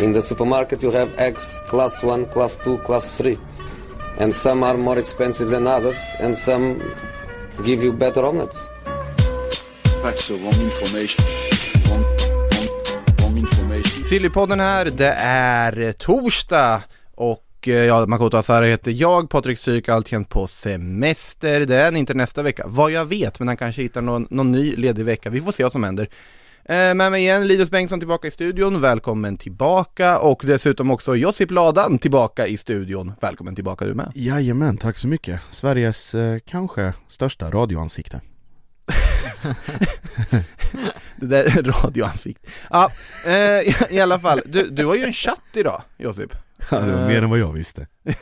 In the supermarket you have eggs class 1, class 2, class 3. And some are more expensive than others and some give you better omelets. That's the wrong information. Wrong, wrong, wrong information. Sillypodden här, det är torsdag och eh, ja, Makoto Asara heter jag, Patrik Syk alltjämt på semester, det är han inte nästa vecka, vad jag vet, men han kanske hittar någon, någon ny ledig vecka, vi får se vad som händer. Eh, med mig igen, Linus Bengtsson tillbaka i studion, välkommen tillbaka och dessutom också Josip Ladan tillbaka i studion, välkommen tillbaka du med. Jajamän, tack så mycket. Sveriges eh, kanske största radioansikte. Det där är radioansikt. Ja, eh, i, i alla fall, du, du har ju en chatt idag Josip. Ja, det var mer än vad jag visste.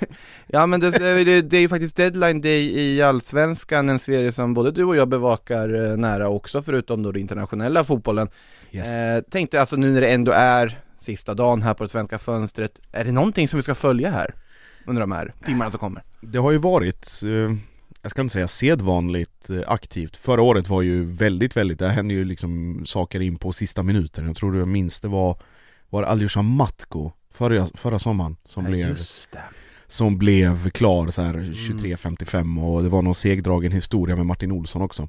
Ja men det, det, det är ju faktiskt deadline day i Allsvenskan, en serie som både du och jag bevakar eh, nära också förutom då den internationella fotbollen. Yes. Eh, tänkte alltså nu när det ändå är sista dagen här på det svenska fönstret, är det någonting som vi ska följa här under de här timmarna som kommer? Det har ju varit, eh, jag ska inte säga sedvanligt eh, aktivt. Förra året var ju väldigt, väldigt, det hände ju liksom saker in på sista minuten. Jag tror du minns det var, var det Aljosha Matko förra, förra sommaren som blev just det. som blev klar så här 23.55 och det var någon segdragen historia med Martin Olsson också.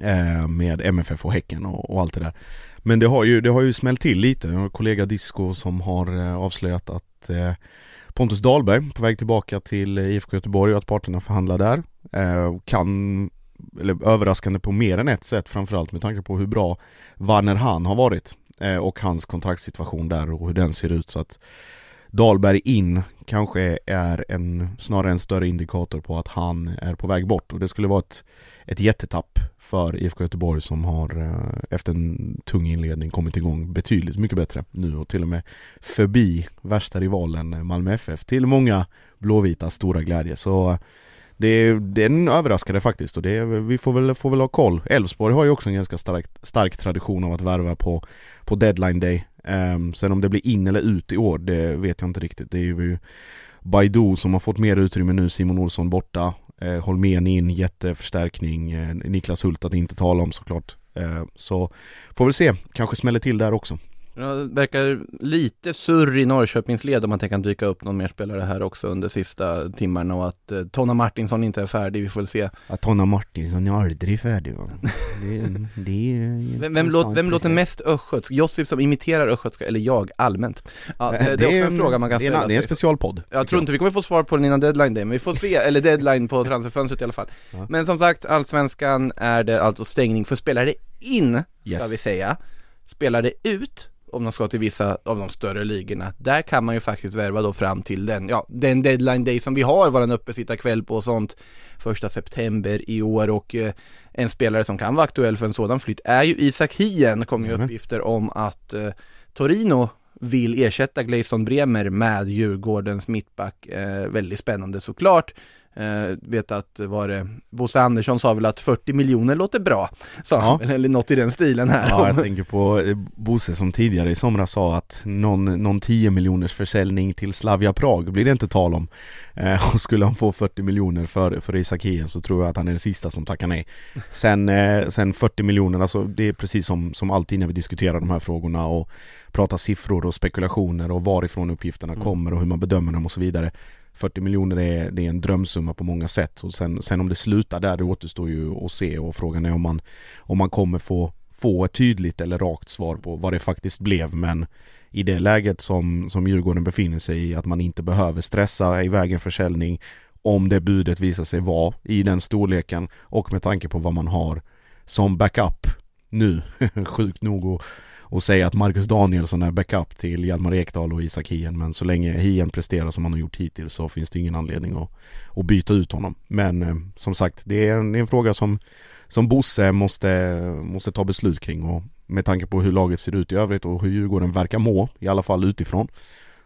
Eh, Med MFF och Häcken och, och allt det där. Men det har ju, det har ju smällt till lite, jag har en kollega Disco som har eh, avslöjat att eh, Pontus Dahlberg på väg tillbaka till IFK Göteborg och att parterna förhandlar där. Eh, Kan, eller överraskande på mer än ett sätt framförallt med tanke på hur bra Warner Han har varit. eh, Eh, och hans kontraktssituation där och hur den ser ut. Så att Dahlberg in kanske är en, snarare en större indikator på att han är på väg bort. Och det skulle vara ett, ett jättetapp för IFK Göteborg som har eh, efter en tung inledning kommit igång betydligt mycket bättre nu och till och med förbi värsta rivalen Malmö FF till många blåvita stora glädje. Så det, den överraskade faktiskt och det, vi får väl, får väl ha koll. Elfsborg har ju också en ganska stark, stark tradition av att värva på, på deadline day. Um, sen om det blir in eller ut i år, det vet jag inte riktigt. Det är ju Baidu som har fått mer utrymme nu, Simon Olsson borta. Eh, Holmén in, jätteförstärkning. Eh, Niklas Hult att inte tala om såklart. Eh, så får vi se, kanske smäller till där också. Ja, det verkar lite surr i Norrköpingsled om det kan dyka upp någon mer spelare här också under sista timmarna och att eh, Tonna Martinsson inte är färdig, vi får väl se Att Tonna Martinsson är aldrig färdig va? Det, det är Vem, vem, låt, vem låter mest östgötsk? Josip som imiterar östgötska, eller jag allmänt? Ja, det, det är också en fråga man kan är ställa en, det är en sig. specialpodd Jag tror inte vi kommer få svar på den innan deadline day, men vi får se, eller deadline på transferfönstret i alla fall Ja. Men som sagt, Allsvenskan är det alltså stängning för spelare in, ska Yes. vi säga Spelare ut, om de ska till vissa av de större ligorna, där kan man ju faktiskt värva då fram till den, ja, den deadline day som vi har, våran uppesittarkväll på och sånt Första september i år och eh, en spelare som kan vara aktuell för en sådan flytt är ju Isak Hien, kom ju Jajamän. uppgifter om att eh, Torino vill ersätta Gleison Bremer med Djurgårdens mittback. Eh, väldigt spännande såklart. Eh, vet att var det Bosse Andersson sa väl att 40 miljoner låter bra, sa han Ja. eller något i den stilen här. Ja, jag tänker på eh, Bosse som tidigare i somras sa att någon, någon 10 miljoners försäljning till Slavia Prag blir det inte tal om. Eh, och skulle han få 40 miljoner för, för Isak Hien så tror jag att han är den sista som tackar nej. Sen, eh, sen 40 miljoner, alltså det är precis som, som alltid när vi diskuterar de här frågorna och pratar siffror och spekulationer och varifrån uppgifterna Mm. kommer och hur man bedömer dem och så vidare. 40 miljoner är, det är en drömsumma på många sätt. Och sen, sen om det slutar där det återstår ju att se. Och frågan är om man, om man kommer få, få ett tydligt eller rakt svar på vad det faktiskt blev. Men i det läget som, som Djurgården befinner sig i att man inte behöver stressa iväg en försäljning om det budet visar sig vara i den storleken och med tanke på vad man har som backup nu, sjukt nog och och säga att Marcus Danielsson är backup till Hjalmar Ekdal och Isak Hien men så länge Hien presterar som han har gjort hittills så finns det ingen anledning att, att byta ut honom. Men eh, som sagt, det är, en, det är en fråga som, som Bosse måste, måste ta beslut kring och med tanke på hur laget ser ut i övrigt och hur Djurgården verkar må, i alla fall utifrån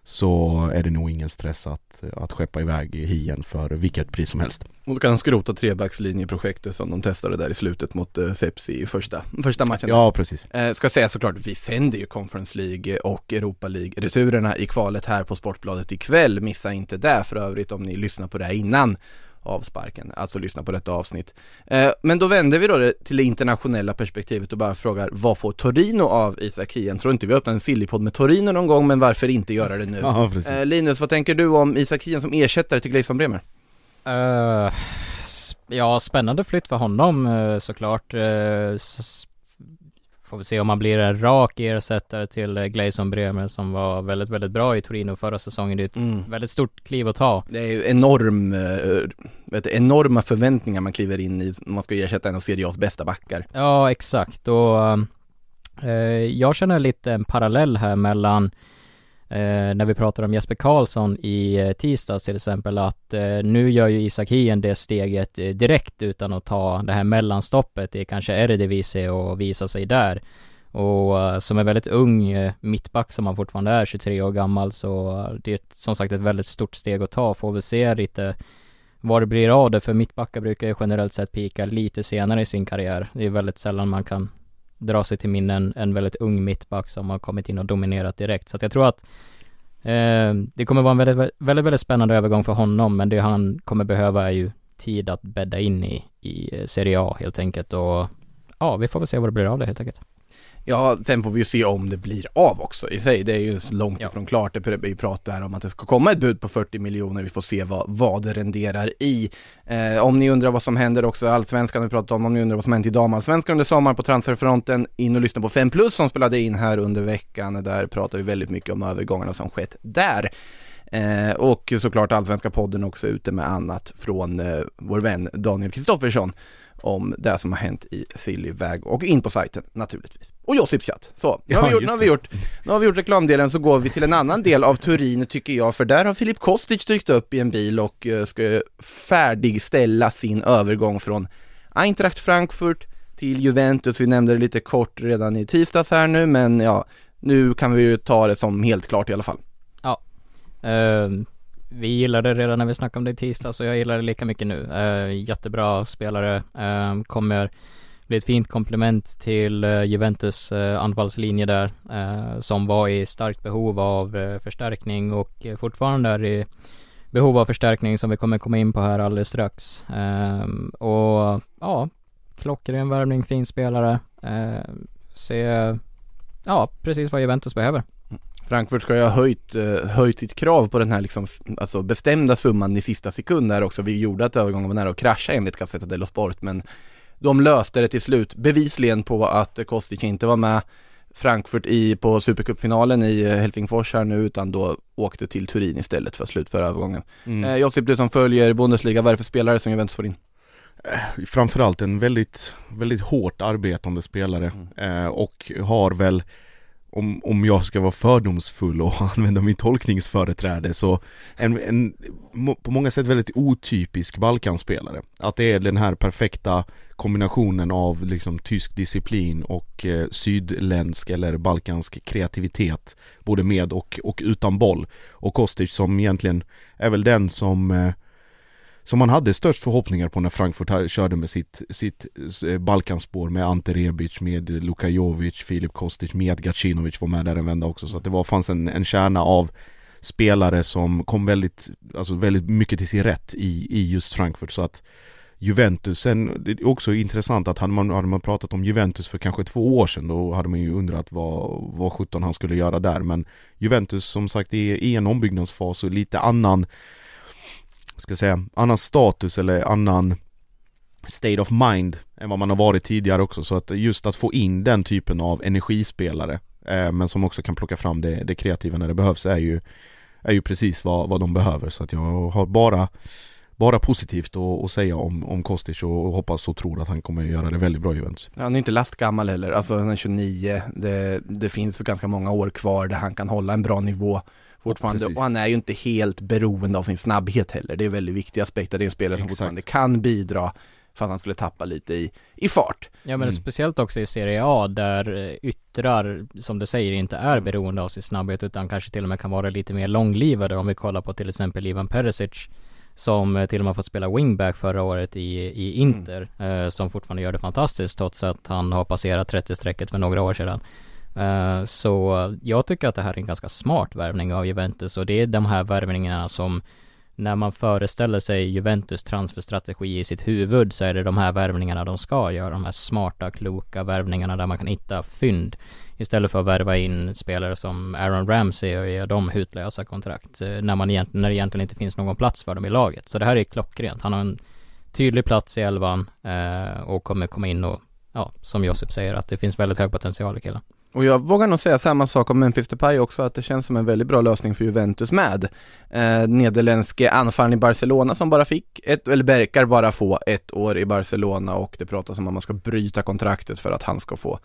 så är det nog ingen stress att, att skeppa iväg Hien för vilket pris som helst. Och då kan de skrota trebackslinjeprojektet som de testade där i slutet mot eh, Sepsi i första, första matchen. Ja, precis. Eh, ska säga såklart, vi sänder ju Conference League och Europa League-returerna i kvalet här på Sportbladet ikväll. Missa inte det för övrigt om ni lyssnar på det här innan. Avsparken, alltså lyssna på detta avsnitt. Eh, men då vänder vi då det till det internationella perspektivet och bara frågar vad får Torino av Isak Hien? Tror inte vi öppnar en sillypodd med Torino någon gång, men varför inte göra det nu? Ja. Eh, Linus, vad tänker du om Isak Hien som ersättare till Gleison Bremer? Uh, ja, spännande flytt för honom uh, såklart. Får vi se om han blir en rak ersättare till uh, Gleison Bremer som var väldigt, väldigt bra i Torino förra säsongen. Det är ett Mm. väldigt stort kliv att ta. Det är ju enorm, eh, vet enorma förväntningar man kliver in i om man ska ersätta en av Serie A's bästa backar. Ja, exakt. Och eh, jag känner lite en parallell här mellan eh, när vi pratar om Jesper Karlsson i eh, tisdags till exempel att eh, nu gör ju Isak Hien det steget eh, direkt utan att ta det här mellanstoppet i kanske Eredivisie och visa sig där. Och eh, som är väldigt ung eh, mittback som han fortfarande är, 23 år gammal, så eh, det är som sagt ett väldigt stort steg att ta. Får vi se lite vad det blir av det, för mittbackar brukar ju generellt sett pika lite senare i sin karriär. Det är väldigt sällan man kan dra sig till minnen en väldigt ung mittback som har kommit in och dominerat direkt. Så att jag tror att eh, det kommer vara en väldigt, väldigt, väldigt spännande övergång för honom, men det han kommer behöva är ju tid att bädda in i, i eh, Serie A helt enkelt och ja, vi får väl se vad det blir av det helt enkelt. Ja, sen får vi ju se om det blir av också i sig. Det är ju långt Ja. ifrån klart. Det är ju prat där om att det ska komma ett bud på 40 miljoner. Vi får se vad, vad det renderar i. Eh, om ni undrar vad som händer också, allsvenskan vi pratat om, om ni undrar vad som hänt i damallsvenskan under sommaren på transferfronten, in och lyssna på 5 plus som spelade in här under veckan. Där pratar vi väldigt mycket om övergångarna som skett där. Eh, och såklart Allsvenska podden också ute med annat från eh, vår vän Daniel Kristoffersson om det som har hänt i Sillyväg och in på sajten naturligtvis. Och Josip chatt. Så, nu har, Ja, vi gjort, nu, har vi gjort, nu har vi gjort reklamdelen så går vi till en annan del av Turin tycker jag, för där har Filip Kostic dykt upp i en bil och eh, ska färdigställa sin övergång från Eintracht Frankfurt till Juventus. Vi nämnde det lite kort redan i tisdags här nu, men ja, nu kan vi ju ta det som helt klart i alla fall. Eh, vi gillade det redan när vi snackade om det i tisdags och jag gillar det lika mycket nu. Eh, jättebra spelare, eh, kommer bli ett fint komplement till eh, Juventus eh, anfallslinje där eh, som var i starkt behov av eh, förstärkning och fortfarande är i behov av förstärkning som vi kommer komma in på här alldeles strax. Och ja, klockren värvning, fin spelare. Se, ja, precis vad Juventus behöver. Frankfurt ska ju ha höjt, eh, höjt sitt krav på den här liksom, alltså bestämda summan i sista sekund där också. Vi gjorde att övergången var nära att krascha enligt Gazzetta dello Sport, men de löste det till slut, bevisligen på att eh, Kostic inte var med Frankfurt i, på Supercupfinalen i eh, Helsingfors här nu, utan då åkte till Turin istället för att slutföra övergången. Mm. Eh, Josip, du som följer Bundesliga, vad är det för spelare som Juventus får in? Framförallt en väldigt, väldigt hårt arbetande spelare eh, och har väl om, om jag ska vara fördomsfull och använda min tolkningsföreträde så en, en på många sätt väldigt otypisk Balkanspelare. Att det är den här perfekta kombinationen av liksom tysk disciplin och eh, sydländsk eller balkansk kreativitet både med och, och utan boll. Och Kostic som egentligen är väl den som eh, som man hade störst förhoppningar på när Frankfurt här körde med sitt, sitt eh, Balkanspår med Ante Rebic, med Luka Jovic, Filip Kostic, med Gacinovic var med där en vända också. Så att det var, fanns en, en kärna av spelare som kom väldigt, alltså väldigt mycket till sin rätt i, i just Frankfurt. Så att Juventus, sen, det är också intressant att hade man, hade man pratat om Juventus för kanske två år sedan då hade man ju undrat vad, vad 17 han skulle göra där. Men Juventus som sagt är i en ombyggnadsfas och lite annan ska jag säga, annan status eller annan state of mind än vad man har varit tidigare också. Så att just att få in den typen av energispelare eh, men som också kan plocka fram det, det kreativa när det behövs är ju är ju precis vad, vad de behöver. Så att jag har bara bara positivt att, att säga om, om Kostic och, och hoppas och tror att han kommer göra det väldigt bra i Juventus. Han är inte lastgammal heller, alltså han är 29, det, det finns ganska många år kvar där han kan hålla en bra nivå fortfarande precis. och han är ju inte helt beroende av sin snabbhet heller, det är väldigt viktiga aspekter, det är en spelare som Exakt. fortfarande kan bidra för att han skulle tappa lite i, i fart. Ja men Mm. speciellt också i Serie A där eh, yttrar, som du säger, inte är beroende av sin snabbhet utan kanske till och med kan vara lite mer långlivade om vi kollar på till exempel Ivan Perisic som eh, till och med fått spela wingback förra året i, i Inter eh, som fortfarande gör det fantastiskt trots att han har passerat 30-strecket för några år sedan. Eh, så jag tycker att det här är en ganska smart värvning av Juventus och det är de här värvningarna som när man föreställer sig Juventus transferstrategi i sitt huvud så är det de här värvningarna de ska göra, de här smarta, kloka värvningarna där man kan hitta fynd istället för att värva in spelare som Aaron Ramsey och ge dem hutlösa kontrakt eh, när man egent, när det egentligen inte finns någon plats för dem i laget. Så det här är klockrent. Han har en tydlig plats i elvan eh, och kommer komma in och ja, som Josip säger att det finns väldigt hög potential i killen. Och jag vågar nog säga samma sak om Memphis Depay också, att det känns som en väldigt bra lösning för Juventus med. Eh, nederländske anfallaren i Barcelona som bara fick ett, eller verkar bara få ett år i Barcelona och det pratas om att man ska bryta kontraktet för att han ska få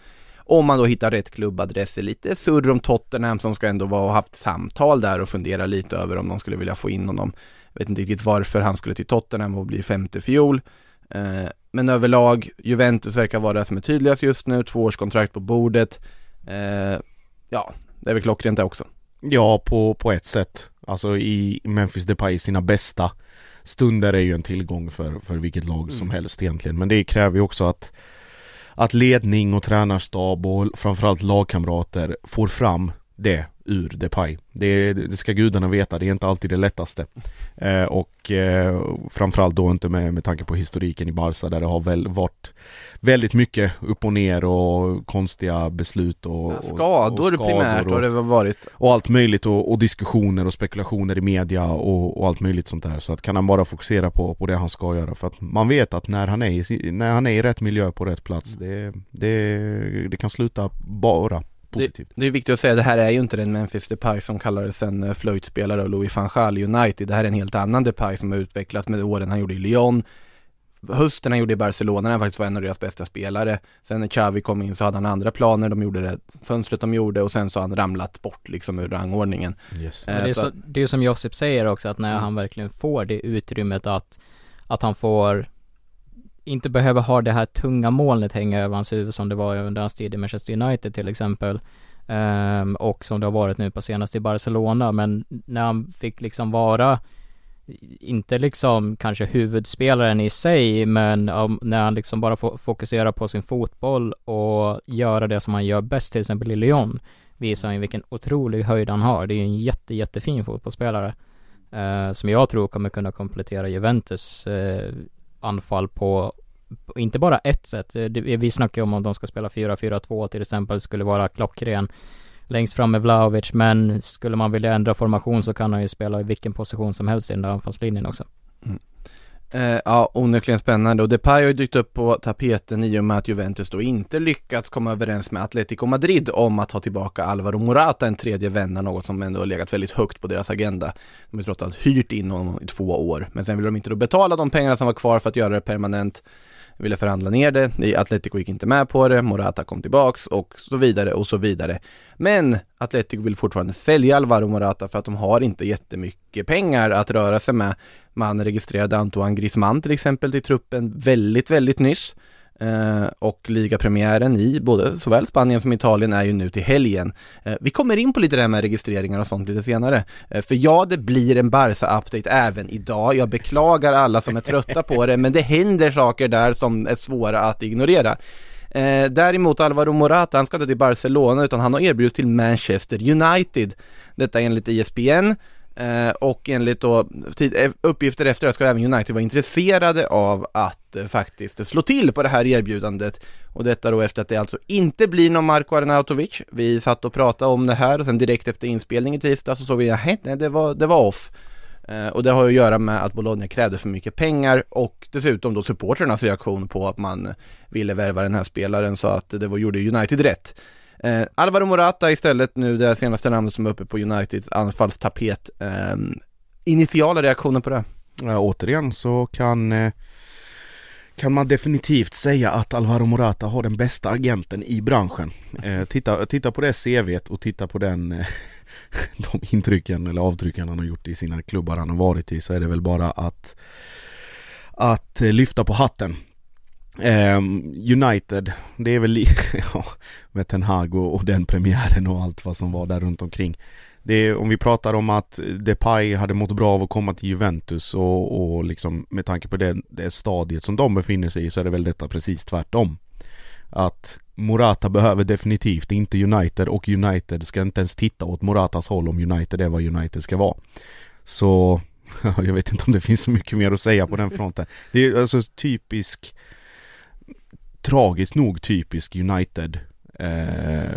om man då hittar rätt klubbadress, lite surr om Tottenham som ska ändå vara och haft samtal där och fundera lite över om de skulle vilja få in honom. Jag vet inte riktigt varför han skulle till Tottenham och bli femte fiol. Eh, men överlag, Juventus verkar vara det som är tydligast just nu, tvåårskontrakt på bordet. Eh, ja, det är väl klockrent det också. Ja, på, på ett sätt. Alltså i Memphis Depay sina bästa stunder är ju en tillgång för, för vilket lag mm. som helst egentligen. Men det kräver ju också att att ledning och tränarstab och framförallt lagkamrater får fram det ur Depay. Det, det ska gudarna veta, det är inte alltid det lättaste. Eh, och eh, framförallt då inte med, med tanke på historiken i Barca där det har väl varit väldigt mycket upp och ner och konstiga beslut och, ja, skador, och skador primärt och, har det varit. Och allt möjligt och, och, diskussioner och spekulationer i media och, och, allt möjligt sånt där. Så att kan han bara fokusera på, på det han ska göra. För att man vet att när han är i, när han är i rätt miljö på rätt plats, det, det, det kan sluta bara positivt. Det, det, är viktigt att säga, det här är ju inte den Memphis Depay som kallades en uh, flöjtspelare av Louis van Gaal United. Det här är en helt annan Depay som har utvecklats med åren han gjorde i Lyon. Hösten han gjorde i Barcelona, han faktiskt var en av deras bästa spelare. Sen när Xavi kom in så hade han andra planer, de gjorde det fönstret de gjorde och sen så har han ramlat bort liksom ur rangordningen. Yes. Eh, det, är så, det är som Josip säger också, att när mm. han verkligen får det utrymmet att, att han får inte behöver ha det här tunga molnet hänga över hans huvud som det var under hans tid i Manchester United till exempel. Um, och som det har varit nu på senaste i Barcelona, men när han fick liksom vara inte liksom kanske huvudspelaren i sig, men um, när han liksom bara får fokusera på sin fotboll och göra det som han gör bäst, till exempel i Lyon, visar han vilken otrolig höjd han har. Det är ju en jätte, jättefin fotbollsspelare, uh, som jag tror kommer kunna komplettera Juventus uh, anfall på inte bara ett sätt. Eh, vi snackar ju om om de ska spela 4-4-2 till exempel, skulle vara klockren längst fram med Vlahovic, men skulle man vilja ändra formation så kan han ju spela i vilken position som helst i den där anfallslinjen också. Eh, ja, onekligen spännande och Depay har ju dykt upp på tapeten i och med att Juventus då inte lyckats komma överens med Atletico Madrid om att ta tillbaka Alvaro Morata, en tredje vända, något som ändå har legat väldigt högt på deras agenda. De har trots allt hyrt in honom i två år, men sen vill de inte då betala de pengarna som var kvar för att göra det permanent ville förhandla ner det, Atletico gick inte med på det, Morata kom tillbaks och så vidare och så vidare. Men Atletico vill fortfarande sälja Alvaro Morata för att de har inte jättemycket pengar att röra sig med. Man registrerade Antoine Griezmann till exempel till truppen väldigt, väldigt nyss. Eh, och ligapremiären i både såväl Spanien som Italien är ju nu till helgen. Eh, vi kommer in på lite det här med registreringar och sånt lite senare. Eh, för ja, det blir en Barca-update även idag. Jag beklagar alla som är trötta på det, men det händer saker där som är svåra att ignorera. Eh, däremot Alvaro Morata, han ska inte till Barcelona utan han har erbjudits till Manchester United. Detta enligt ISBN. Eh, och enligt då tid, eh, uppgifter efter det ska även United vara intresserade av att eh, faktiskt slå till på det här erbjudandet. Och detta då efter att det alltså inte blir någon Marko Arnautovic. Vi satt och pratade om det här och sen direkt efter inspelning i tisdag så såg vi att nej, det var, det var off. Eh, och det har att göra med att Bologna krävde för mycket pengar och dessutom då supporternas reaktion på att man ville värva den här spelaren så att det var, gjorde United rätt. Eh, Alvaro Morata istället nu det senaste namnet som är uppe på Uniteds anfallstapet. Eh, initiala reaktioner på det? Ja, återigen så kan eh, kan man definitivt säga att Alvaro Morata har den bästa agenten i branschen. Eh, titta, titta på det CVt och titta på den eh, de intrycken eller avtrycken han har gjort i sina klubbar han har varit i så är det väl bara att att eh, lyfta på hatten Um, United, det är väl, ja, med Ten Hag och, och, den premiären och allt vad som var där runt omkring. Det är, om vi pratar om att Depay hade mått bra av att komma till Juventus och, och liksom med tanke på det, det stadiet som de befinner sig i så är det väl detta precis tvärtom. Att Morata behöver definitivt inte United och United ska inte ens titta åt Moratas håll om United är vad United ska vara. Så jag vet inte om det finns så mycket mer att säga på den fronten. Det är alltså typisk, tragiskt nog typisk United eh,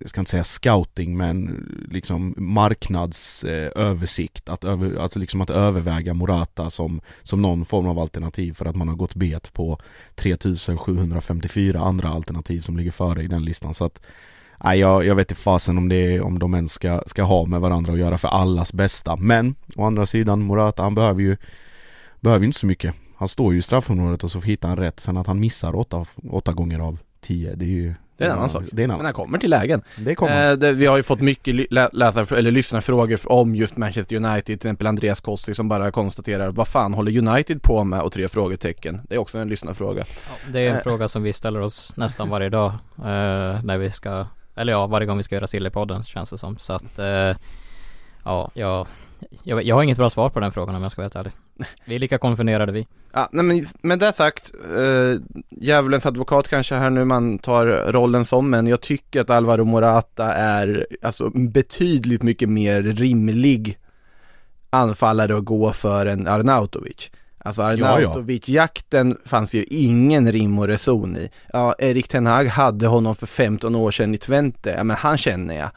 jag ska inte säga scouting men liksom marknadsöversikt, eh, att, över, alltså liksom att överväga Morata som, som någon form av alternativ för att man har gått bet på 3754 andra alternativ som ligger före i den listan. Så att Nej, jag, jag vet inte fasen om det om de ens ska, ska ha med varandra att göra för allas bästa. Men å andra sidan Morata han behöver ju Behöver ju inte så mycket. Han står ju i straffområdet och så hittar han rätt Sen att han missar åtta, åtta gånger av tio Det är ju Det är en annan sak. Det är en Men annan han kommer till lägen. Det kommer Eh, det, vi har ju fått mycket lä- läsar, eller lyssnarfrågor om just Manchester United, till exempel Andreas Kossi som bara konstaterar vad fan håller United på med och tre frågetecken. Det är också en lyssnarfråga. Det är en Eh. fråga som vi ställer oss nästan varje dag eh, när vi ska, eller ja, varje gång vi ska göra Silly-podden känns det som. Så att, eh, ja, jag, jag, jag har inget bra svar på den frågan om jag ska vara helt ärlig. Vi är lika konfunderade vi. Ja, nej men med det sagt, eh, djävulens advokat kanske här nu man tar rollen som, men jag tycker att Alvaro Morata är alltså betydligt mycket mer rimlig anfallare att gå för än Arnautovic. Alltså ja. Arnautovic-jakten fanns ju ingen rim och reson i. Ja, Erik Ten Hag hade honom för 15 år sedan i Twente, ja men han känner jag.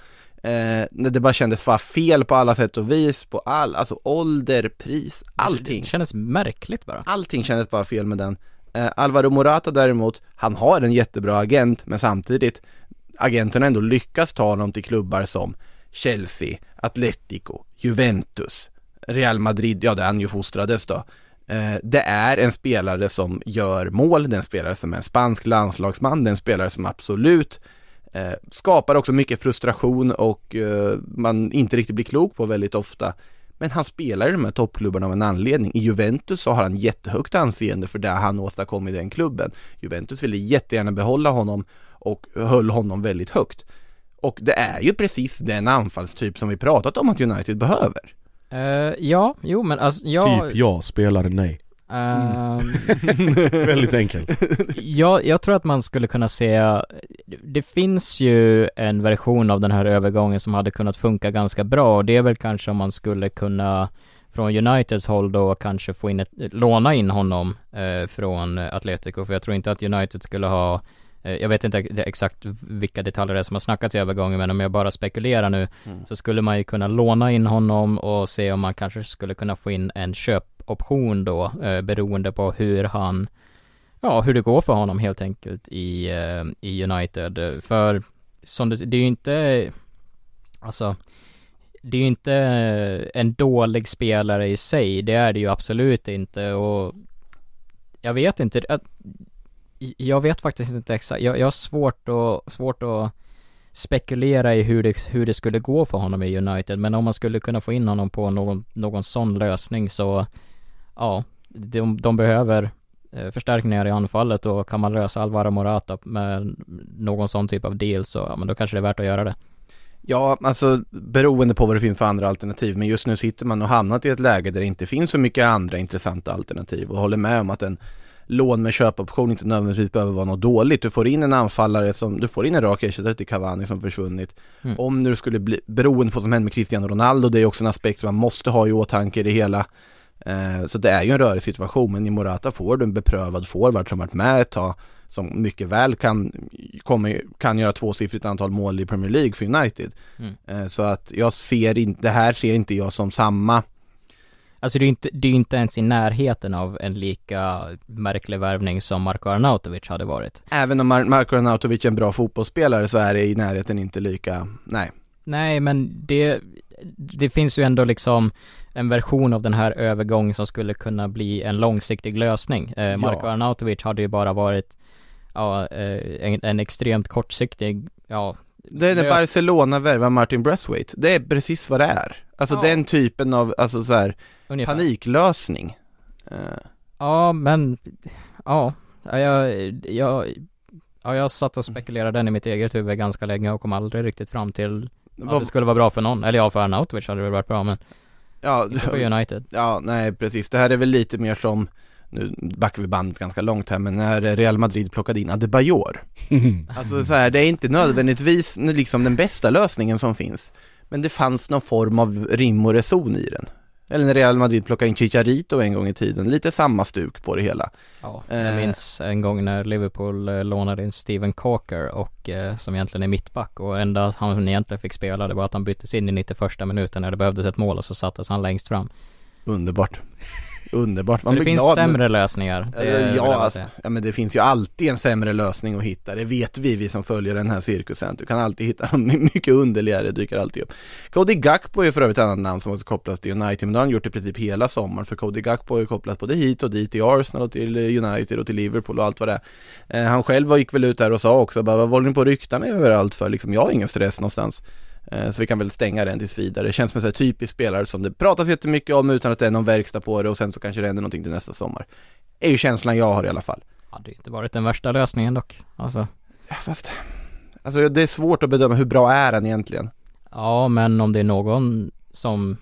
Eh, det bara kändes vara fel på alla sätt och vis, på all, alltså ålder, pris, allting. Det kändes märkligt bara. Allting kändes bara fel med den. Eh, Alvaro Morata däremot, han har en jättebra agent, men samtidigt, agenten har ändå lyckats ta honom till klubbar som Chelsea, Atletico, Juventus, Real Madrid, ja där han ju fostrades då. Eh, det är en spelare som gör mål, det är en spelare som är en spansk landslagsman, det är en spelare som absolut eh, skapar också mycket frustration och eh, man inte riktigt blir klok på väldigt ofta. Men han spelar i de här toppklubbarna av en anledning. I Juventus så har han jättehögt anseende för det han åstadkom i den klubben. Juventus ville jättegärna behålla honom och höll honom väldigt högt. Och det är ju precis den anfallstyp som vi pratat om att United behöver. Eh, ja, jo men alltså jag... Typ ja, spelare nej ehm, Väldigt enkelt jag, jag tror att man skulle kunna se, det finns ju en version av den här övergången som hade kunnat funka ganska bra och det är väl kanske om man skulle kunna från Uniteds håll då kanske få in ett, låna in honom eh, från Atletico för jag tror inte att United skulle ha eh, jag vet inte exakt vilka detaljer det är som har snackats i övergången men om jag bara spekulerar nu Mm. så skulle man ju kunna låna in honom och se om man kanske skulle kunna få in en option då eh, beroende på hur han ja, hur det går för honom helt enkelt i, eh, i United. För som det, det är ju inte, alltså, det är ju inte en dålig spelare i sig, det är det ju absolut inte och jag vet inte, att, jag vet faktiskt inte exakt, jag, jag har svårt att, svårt att spekulera i hur det, hur det skulle gå för honom i United, men om man skulle kunna få in honom på någon, någon sån lösning så, ja, de, de behöver eh, förstärkningar i anfallet och kan man lösa Alvaro Morata med någon sån typ av deal så, ja men då kanske det är värt att göra det. Ja, alltså beroende på vad det finns för andra alternativ, men just nu sitter man och hamnat i ett läge där det inte finns så mycket andra intressanta alternativ och håller med om att en lån med köpoption inte nödvändigtvis behöver vara något dåligt. Du får in en anfallare som, du får in en rak ersättare till Cavani som försvunnit. Mm. Om det skulle bli, beroende på vad som händer med Cristiano Ronaldo, det är också en aspekt som man måste ha i åtanke i det hela. Eh, så det är ju en rörig situation, men i Morata får du en beprövad forward som varit med ett tag, som mycket väl kan, kommer, kan göra tvåsiffrigt antal mål i Premier League för United. Mm. Eh, så att jag ser inte, det här ser inte jag som samma Alltså det är ju inte, det är inte ens i närheten av en lika märklig värvning som Marko Arnautovic hade varit. Även om Mar- Marko Arnautovic är en bra fotbollsspelare så är det i närheten inte lika, nej. Nej, men det, det finns ju ändå liksom en version av den här övergången som skulle kunna bli en långsiktig lösning. Eh, Marko Ja. Arnautovic hade ju bara varit, ja, eh, en, en extremt kortsiktig, ja, Det är när lös- Barcelona värvar Martin Braithwaite, det är precis vad det är. Alltså Ja. den typen av, alltså så här, ungefär. paniklösning. Eh, Ja, men, ja, ja, jag, jag, ja, jag satt och spekulerade den i mitt eget huvud ganska länge och kom aldrig riktigt fram till att det skulle vara bra för någon. Eller ja, för Arnautovic hade det väl varit bra, men ja, inte för United. ja, nej precis. Det här är väl lite mer som, nu backar vi bandet ganska långt här, men när Real Madrid plockade in Adebayor. Alltså så här, det är inte nödvändigtvis liksom den bästa lösningen som finns. Men det fanns någon form av rim och reson i den. Eller när Real Madrid plockade in Chicharito en gång i tiden, lite samma stuk på det hela. Ja, Eh. jag minns en gång när Liverpool eh, lånade in Steven Corker och eh, som egentligen är mittback och enda han egentligen fick spela det var att han byttes in i 91 minuten när det behövdes ett mål och så sattes han längst fram. Underbart. Underbart. Så det finns glad sämre lösningar. Ja, alltså, ja, men det finns ju alltid en sämre lösning att hitta. Det vet vi, vi som följer den här cirkusen. Du kan alltid hitta dem mycket underligare, dyker alltid upp. Cody Gakpo är för övrigt ett annat namn som också kopplas till United, men det har han gjort i princip hela sommaren. För Cody Gakpo är ju kopplat både hit och dit, till Arsenal och till eh, United och till Liverpool och allt vad det är. Eh, han själv gick väl ut där och sa också, bara, vad håller ni på att rykta med överallt för? Liksom, jag har ingen stress någonstans. Eh, Så vi kan väl stänga den tills vidare. Det känns som en typisk spelare som det pratas jättemycket om utan att det är någon verkstad på det och sen så kanske det händer någonting till nästa sommar. är ju känslan jag har i alla fall. Hade inte varit den värsta lösningen dock. Alltså, Ja, Fast, alltså det är svårt att bedöma hur bra är han egentligen. ja men om det är någon som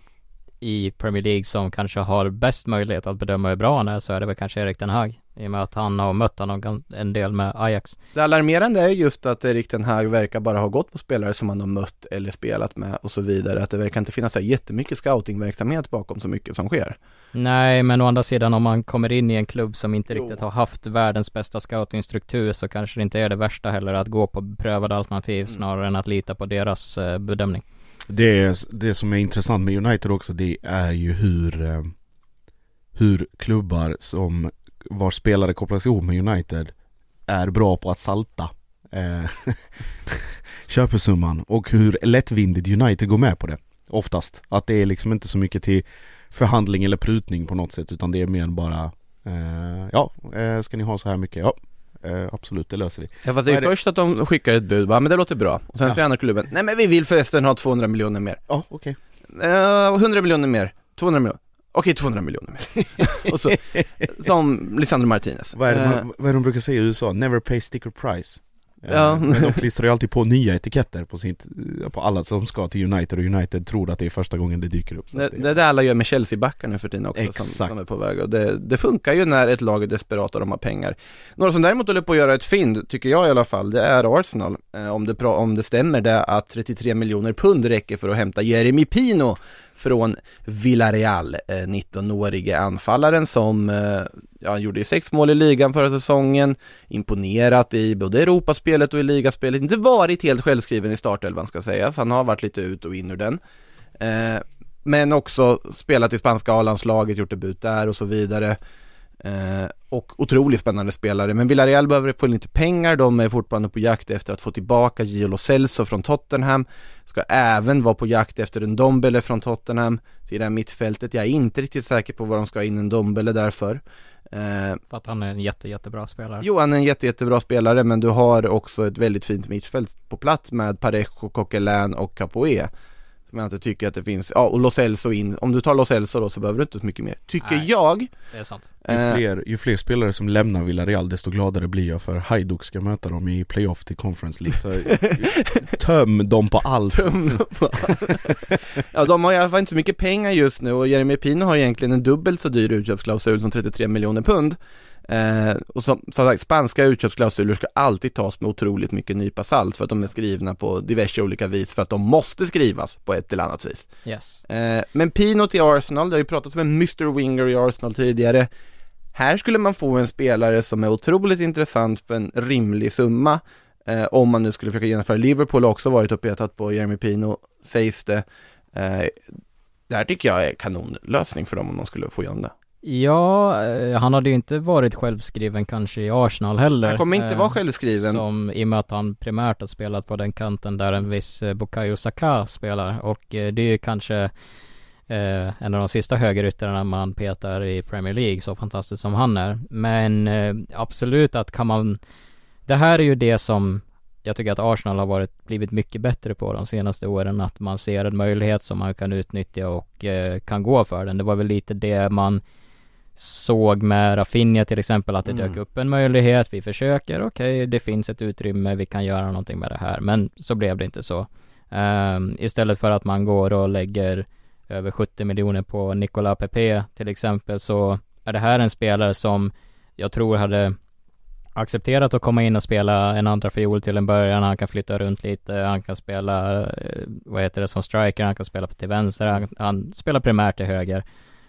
i Premier League som kanske har bäst möjlighet att bedöma hur bra han är så är det väl kanske Erik den Hag. I och med att han har mött honom en del med Ajax. Det alarmerande är just att Erik Ten Hag verkar bara ha gått på spelare som han har mött eller spelat med och så vidare. Att det verkar inte finnas så här jättemycket scoutingverksamhet bakom så mycket som sker. Nej, men å andra sidan om man kommer in i en klubb som inte Jo. riktigt har haft världens bästa scoutingstruktur så kanske det inte är det värsta heller att gå på beprövade alternativ snarare än att lita på deras eh, bedömning. Det, är, det som är intressant med United också det är ju hur eh, Hur klubbar som vars spelare kopplas ihop med United är bra på att salta eh, köpesumman och hur lättvindigt United går med på det oftast. Att det är liksom inte så mycket till förhandling eller prutning på något sätt utan det är mer bara eh, Ja, eh, ska ni ha så här mycket? Ja, eh, absolut det löser vi. Ja fast det är, är det? först att de skickar ett bud, bara, men det låter bra. Och sen Ja. säger andra klubben, nej men vi vill förresten ha 200 miljoner mer. Ja, okej. Eh, 100 miljoner mer, 200 miljoner. Okej, 200 miljoner mer. och så, som Lisandro Martinez. Vad är, det, Eh, vad är det de brukar säga i USA? Never pay sticker price Eh, Ja. Men de klistrar ju alltid på nya etiketter på, sitt, på alla som ska till United och United tror att det är första gången det dyker upp Det, det är det alla gör med Chelsea-backar nu för tiden också som, Exakt. som är på väg och det, det funkar ju när ett lag är desperat och de har pengar. Några som däremot håller på att göra ett fynd, tycker jag i alla fall, det är Arsenal. Eh, om, det, om det stämmer det att 33 miljoner pund räcker för att hämta Jeremy Pino från Villarreal, eh, 19-årige anfallaren som eh, ja, han gjorde ju sex mål i ligan förra säsongen, imponerat i både Europaspelet och i ligaspelet, inte varit helt självskriven i startelvan ska sägas, han har varit lite ut och in ur den. Eh, men också spelat i spanska A-landslaget, gjort debut där och så vidare. Eh, och otroligt spännande spelare, men Villarreal behöver få lite pengar, de är fortfarande på jakt efter att få tillbaka Gio Lo Celso från Tottenham, ska även vara på jakt efter en Dombele från Tottenham till det här mittfältet, jag är inte riktigt säker på vad de ska ha in en Dombele därför. Eh, För att han är en jätte, jättebra spelare. Jo, han är en jätte, jättebra spelare men du har också ett väldigt fint mittfält på plats med Parejo, Coquelin och Capoe. Som jag inte tycker att det finns, ja och Lo Celso in, om du tar Lo Celso då så behöver du inte så mycket mer, tycker Nej. jag. Det är sant. ju, Eh, fler, ju fler spelare som lämnar Villarreal desto gladare blir jag för Hajduk ska möta dem i playoff till Conference League så Töm dem på allt ja, de har i alla fall inte så mycket pengar just nu och Jeremy Pino har egentligen en dubbelt så dyr utköpsklausul som 33 miljoner pund. Eh, och som, som sagt, spanska utköpsklausuler ska alltid tas med otroligt mycket nypa salt för att de är skrivna på diverse olika vis för att de måste skrivas på ett eller annat vis. Yes. Eh, men Pino till Arsenal, det har ju pratats om en Mr Winger i Arsenal tidigare. Här skulle man få en spelare som är otroligt intressant för en rimlig summa. Eh, om man nu skulle försöka genomföra. Liverpool har också varit och petat på Jeremy Pino, sägs det. Eh, det här tycker jag är kanonlösning för dem om de skulle få igenom det. Ja, eh, han hade ju inte varit självskriven kanske i Arsenal heller. Han kommer inte Eh, vara självskriven. Som i och med att han primärt har spelat på den kanten där en viss eh, Bukayo Saka spelar och eh, det är ju kanske eh, en av de sista högeryttrarna man petar i Premier League så fantastiskt som han är. Men eh, absolut att kan man Det här är ju det som jag tycker att Arsenal har varit, blivit mycket bättre på de senaste åren, att man ser en möjlighet som man kan utnyttja och kan gå för den. Det var väl lite det man såg med Rafinha till exempel, att det Mm. dök upp en möjlighet, vi försöker, okej, det finns ett utrymme, vi kan göra någonting med det här, men så blev det inte så. Ehm, istället för att man går och lägger över 70 miljoner på Nicolas Pepe till exempel, så är det här en spelare som jag tror hade accepterat att komma in och spela en andra fiol till en början, han kan flytta runt lite, han kan spela, eh, vad heter det, som striker, han kan spela till vänster, han, han spelar primärt till höger.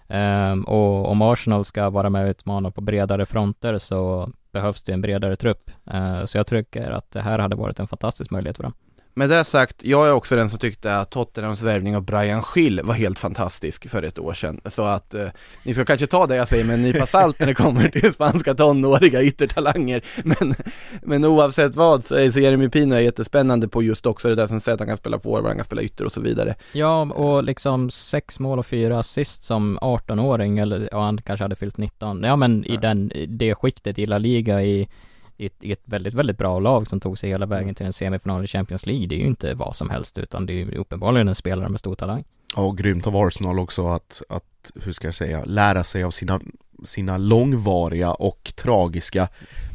Um, och om Arsenal ska vara med och utmana på bredare fronter så behövs det en bredare trupp. Uh, så jag tycker att det här hade varit en fantastisk möjlighet för dem. Med det sagt, jag är också den som tyckte att Tottenhams värvning av Brian Schill var helt fantastisk för ett år sedan. Så att eh, ni ska kanske ta det jag säger med en nypa salt när det kommer till spanska tonåriga yttertalanger. Men, men oavsett vad så så Jeremy Pino är jättespännande på just också det där som säger att han kan spela forward, han kan spela ytter och så vidare. Ja, och liksom sex mål och fyra assist som 18-åring, eller ja, han kanske hade fyllt 19. Ja, men i den, det skiktet i La Liga i i ett, i ett väldigt, väldigt bra lag som tog sig hela vägen mm. till en semifinal i Champions League. Det är ju inte vad som helst utan det är ju uppenbarligen en spelare med stor talang. Ja, och grymt av Arsenal också att, att, hur ska jag säga, lära sig av sina sina långvariga och tragiska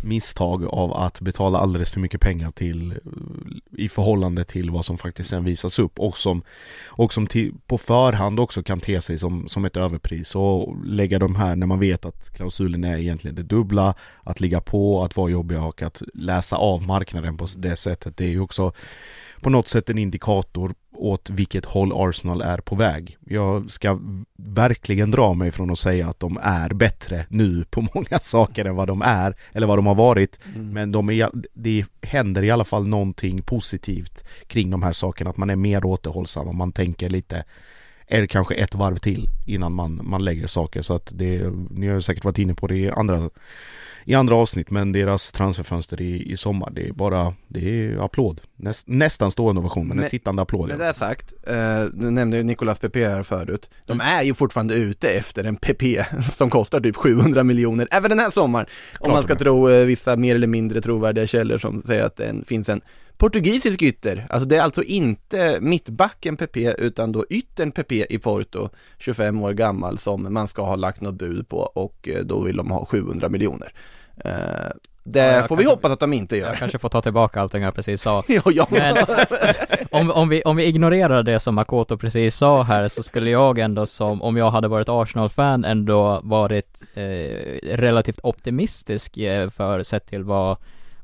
misstag av att betala alldeles för mycket pengar till i förhållande till vad som faktiskt sen visas upp och som, och som till, på förhand också kan te sig som, som ett överpris. Och lägga de här när man vet att klausulen är egentligen det dubbla, att ligga på, att vara jobbiga och att läsa av marknaden på det sättet det är ju också på något sätt en indikator åt vilket håll Arsenal är på väg. Jag ska verkligen dra mig från att säga att de är bättre nu på många saker än vad de är, eller vad de har varit. Mm. Men de är, det händer i alla fall någonting positivt kring de här sakerna, att man är mer återhållsam och man tänker lite är det kanske ett varv till innan man, man lägger saker så att det, ni har säkert varit inne på det i andra i andra avsnitt men deras transferfönster i, i sommar det är bara, det är applåd. Näst, nästan stående ovation men en sittande applåd. Med det sagt, eh, du nämnde ju Nicolas Pepe här förut. De mm. är ju fortfarande ute efter en Pepe som kostar typ 700 miljoner även den här sommaren. Klart om man ska tro eh, vissa mer eller mindre trovärdiga källor som säger att det finns en portugisisk ytter. Alltså det är alltså inte mittbacken PP utan då yttern PP i Porto, 25 år gammal, som man ska ha lagt något bud på och eh, då vill de ha 700 miljoner. Uh, det ja, får kanske, vi hoppas att de inte gör. Jag kanske får ta tillbaka allting jag precis sa. ja, ja. Men om, om, vi, om vi ignorerar det som Makoto precis sa här så skulle jag ändå som, om jag hade varit Arsenal-fan ändå varit eh, relativt optimistisk eh, för sett till vad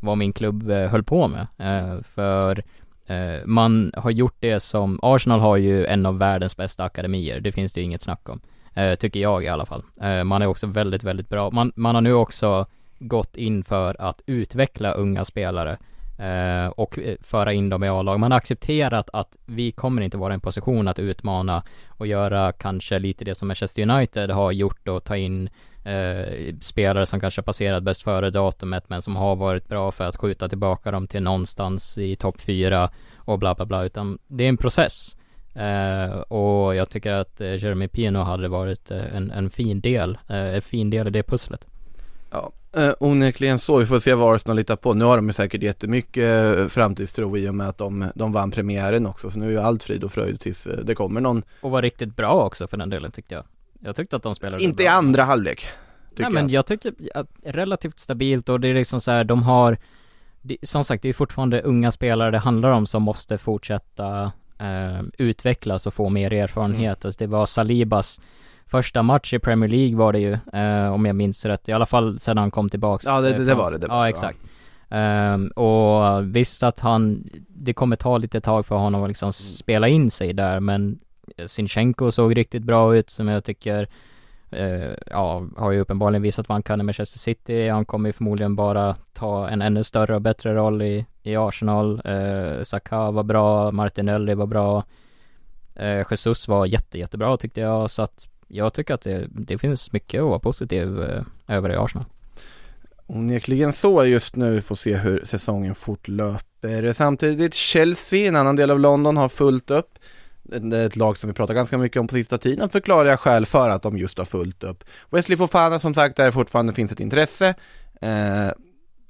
vad min klubb eh, höll på med. Eh, för eh, man har gjort det som, Arsenal har ju en av världens bästa akademier, det finns det ju inget snack om. Eh, tycker jag i alla fall. Eh, man är också väldigt, väldigt bra. Man, man har nu också gått in för att utveckla unga spelare eh, och föra in dem i A-lag. Man har accepterat att vi kommer inte vara i en position att utmana och göra kanske lite det som Manchester United har gjort och ta in eh, spelare som kanske passerat bäst före datumet men som har varit bra för att skjuta tillbaka dem till någonstans i topp fyra och bla bla bla utan det är en process. Eh, och jag tycker att eh, Jeremy Pino hade varit eh, en, en fin del, eh, en fin del i det pusslet. Ja, eh, onekligen så. Vi får se vad Arsenal litar på. Nu har de ju säkert jättemycket eh, framtidstro i och med att de, de vann premiären också. Så nu är ju allt frid och fröjd tills det kommer någon. Och var riktigt bra också för den delen tyckte jag. Jag tyckte att de spelade Inte bra. i andra halvlek Nej men jag tyckte att relativt stabilt och det är liksom så här, de har Som sagt, det är fortfarande unga spelare det handlar om som måste fortsätta eh, utvecklas och få mer erfarenhet. Mm. Alltså det var Salibas första match i Premier League var det ju, eh, om jag minns rätt, i alla fall sedan han kom tillbaks Ja det, det, det var det, det var Ja exakt Um, och visst att han, det kommer ta lite tag för honom att liksom spela in sig där men Sinchenko såg riktigt bra ut som jag tycker Uh, ja, har ju uppenbarligen visat vad han kan i Manchester City. Han kommer ju förmodligen bara ta en ännu större och bättre roll i, i Arsenal. Uh, Saka var bra, Martinelli var bra. Uh, Jesus var jätte, jättebra tyckte jag, så att jag tycker att det, det finns mycket att vara positiv uh, över i Arsenal. Onekligen så just nu, vi får se hur säsongen fortlöper. Samtidigt Chelsea, en annan del av London, har fullt upp ett lag som vi pratar ganska mycket om på sista tiden, förklarar jag skäl för att de just har fullt upp. Wesley Fofana som sagt, där fortfarande finns ett intresse. Eh,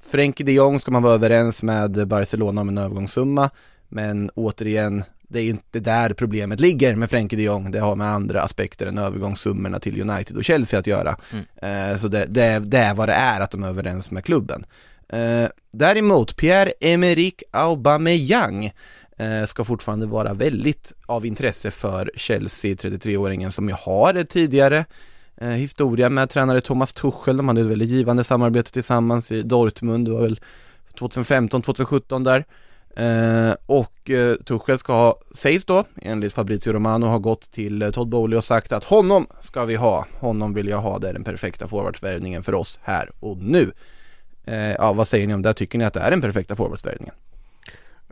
Frenkie de Jong ska man vara överens med Barcelona om en övergångssumma, men återigen, det är inte där problemet ligger med Frenkie de Jong, det har med andra aspekter än övergångssummorna till United och Chelsea att göra. Mm. Eh, så det, det, det, är vad det är att de är överens med klubben. Eh, däremot, Pierre-Emerick Aubameyang Eh, ska fortfarande vara väldigt av intresse för Chelsea, 33-åringen som ju har ett tidigare eh, historia med tränare Thomas Tuchel, de hade ett väldigt givande samarbete tillsammans i Dortmund, det var väl 2015, 2017 där. Eh, och eh, Tuchel ska ha, sägs då, enligt Fabrizio Romano, ha gått till eh, Todd Bowley och sagt att honom ska vi ha, honom vill jag ha, det är den perfekta forwardsvärvningen för oss här och nu. Eh, ja, vad säger ni om det? Tycker ni att det är den perfekta forwardsvärvningen?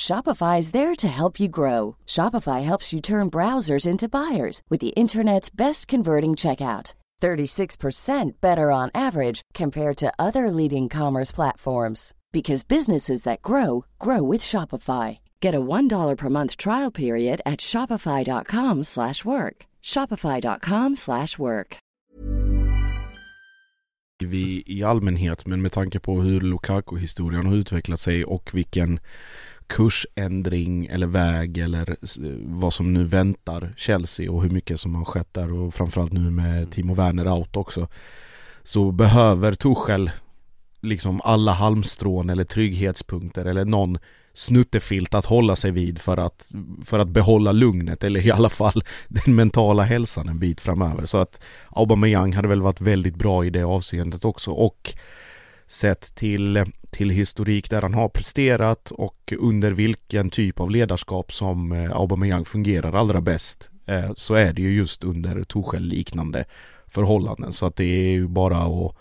Shopify is there to help you grow. Shopify helps you turn browsers into buyers with the internet's best converting checkout. 36% better on average compared to other leading commerce platforms because businesses that grow grow with Shopify. Get a $1 per month trial period at shopify.com/work. shopify.com/work. i, i allmänhet men med tanke på hur Lukaku-historien har utvecklat sig och vilken kursändring eller väg eller vad som nu väntar Chelsea och hur mycket som har skett där och framförallt nu med Timo Werner out också så behöver Tuchel liksom alla halmstrån eller trygghetspunkter eller någon snuttefilt att hålla sig vid för att, för att behålla lugnet eller i alla fall den mentala hälsan en bit framöver. Så att Aubameyang hade väl varit väldigt bra i det avseendet också och sett till, till historik där han har presterat och under vilken typ av ledarskap som eh, Aubameyang fungerar allra bäst eh, så är det ju just under Torshäll-liknande förhållanden. Så att det är ju bara att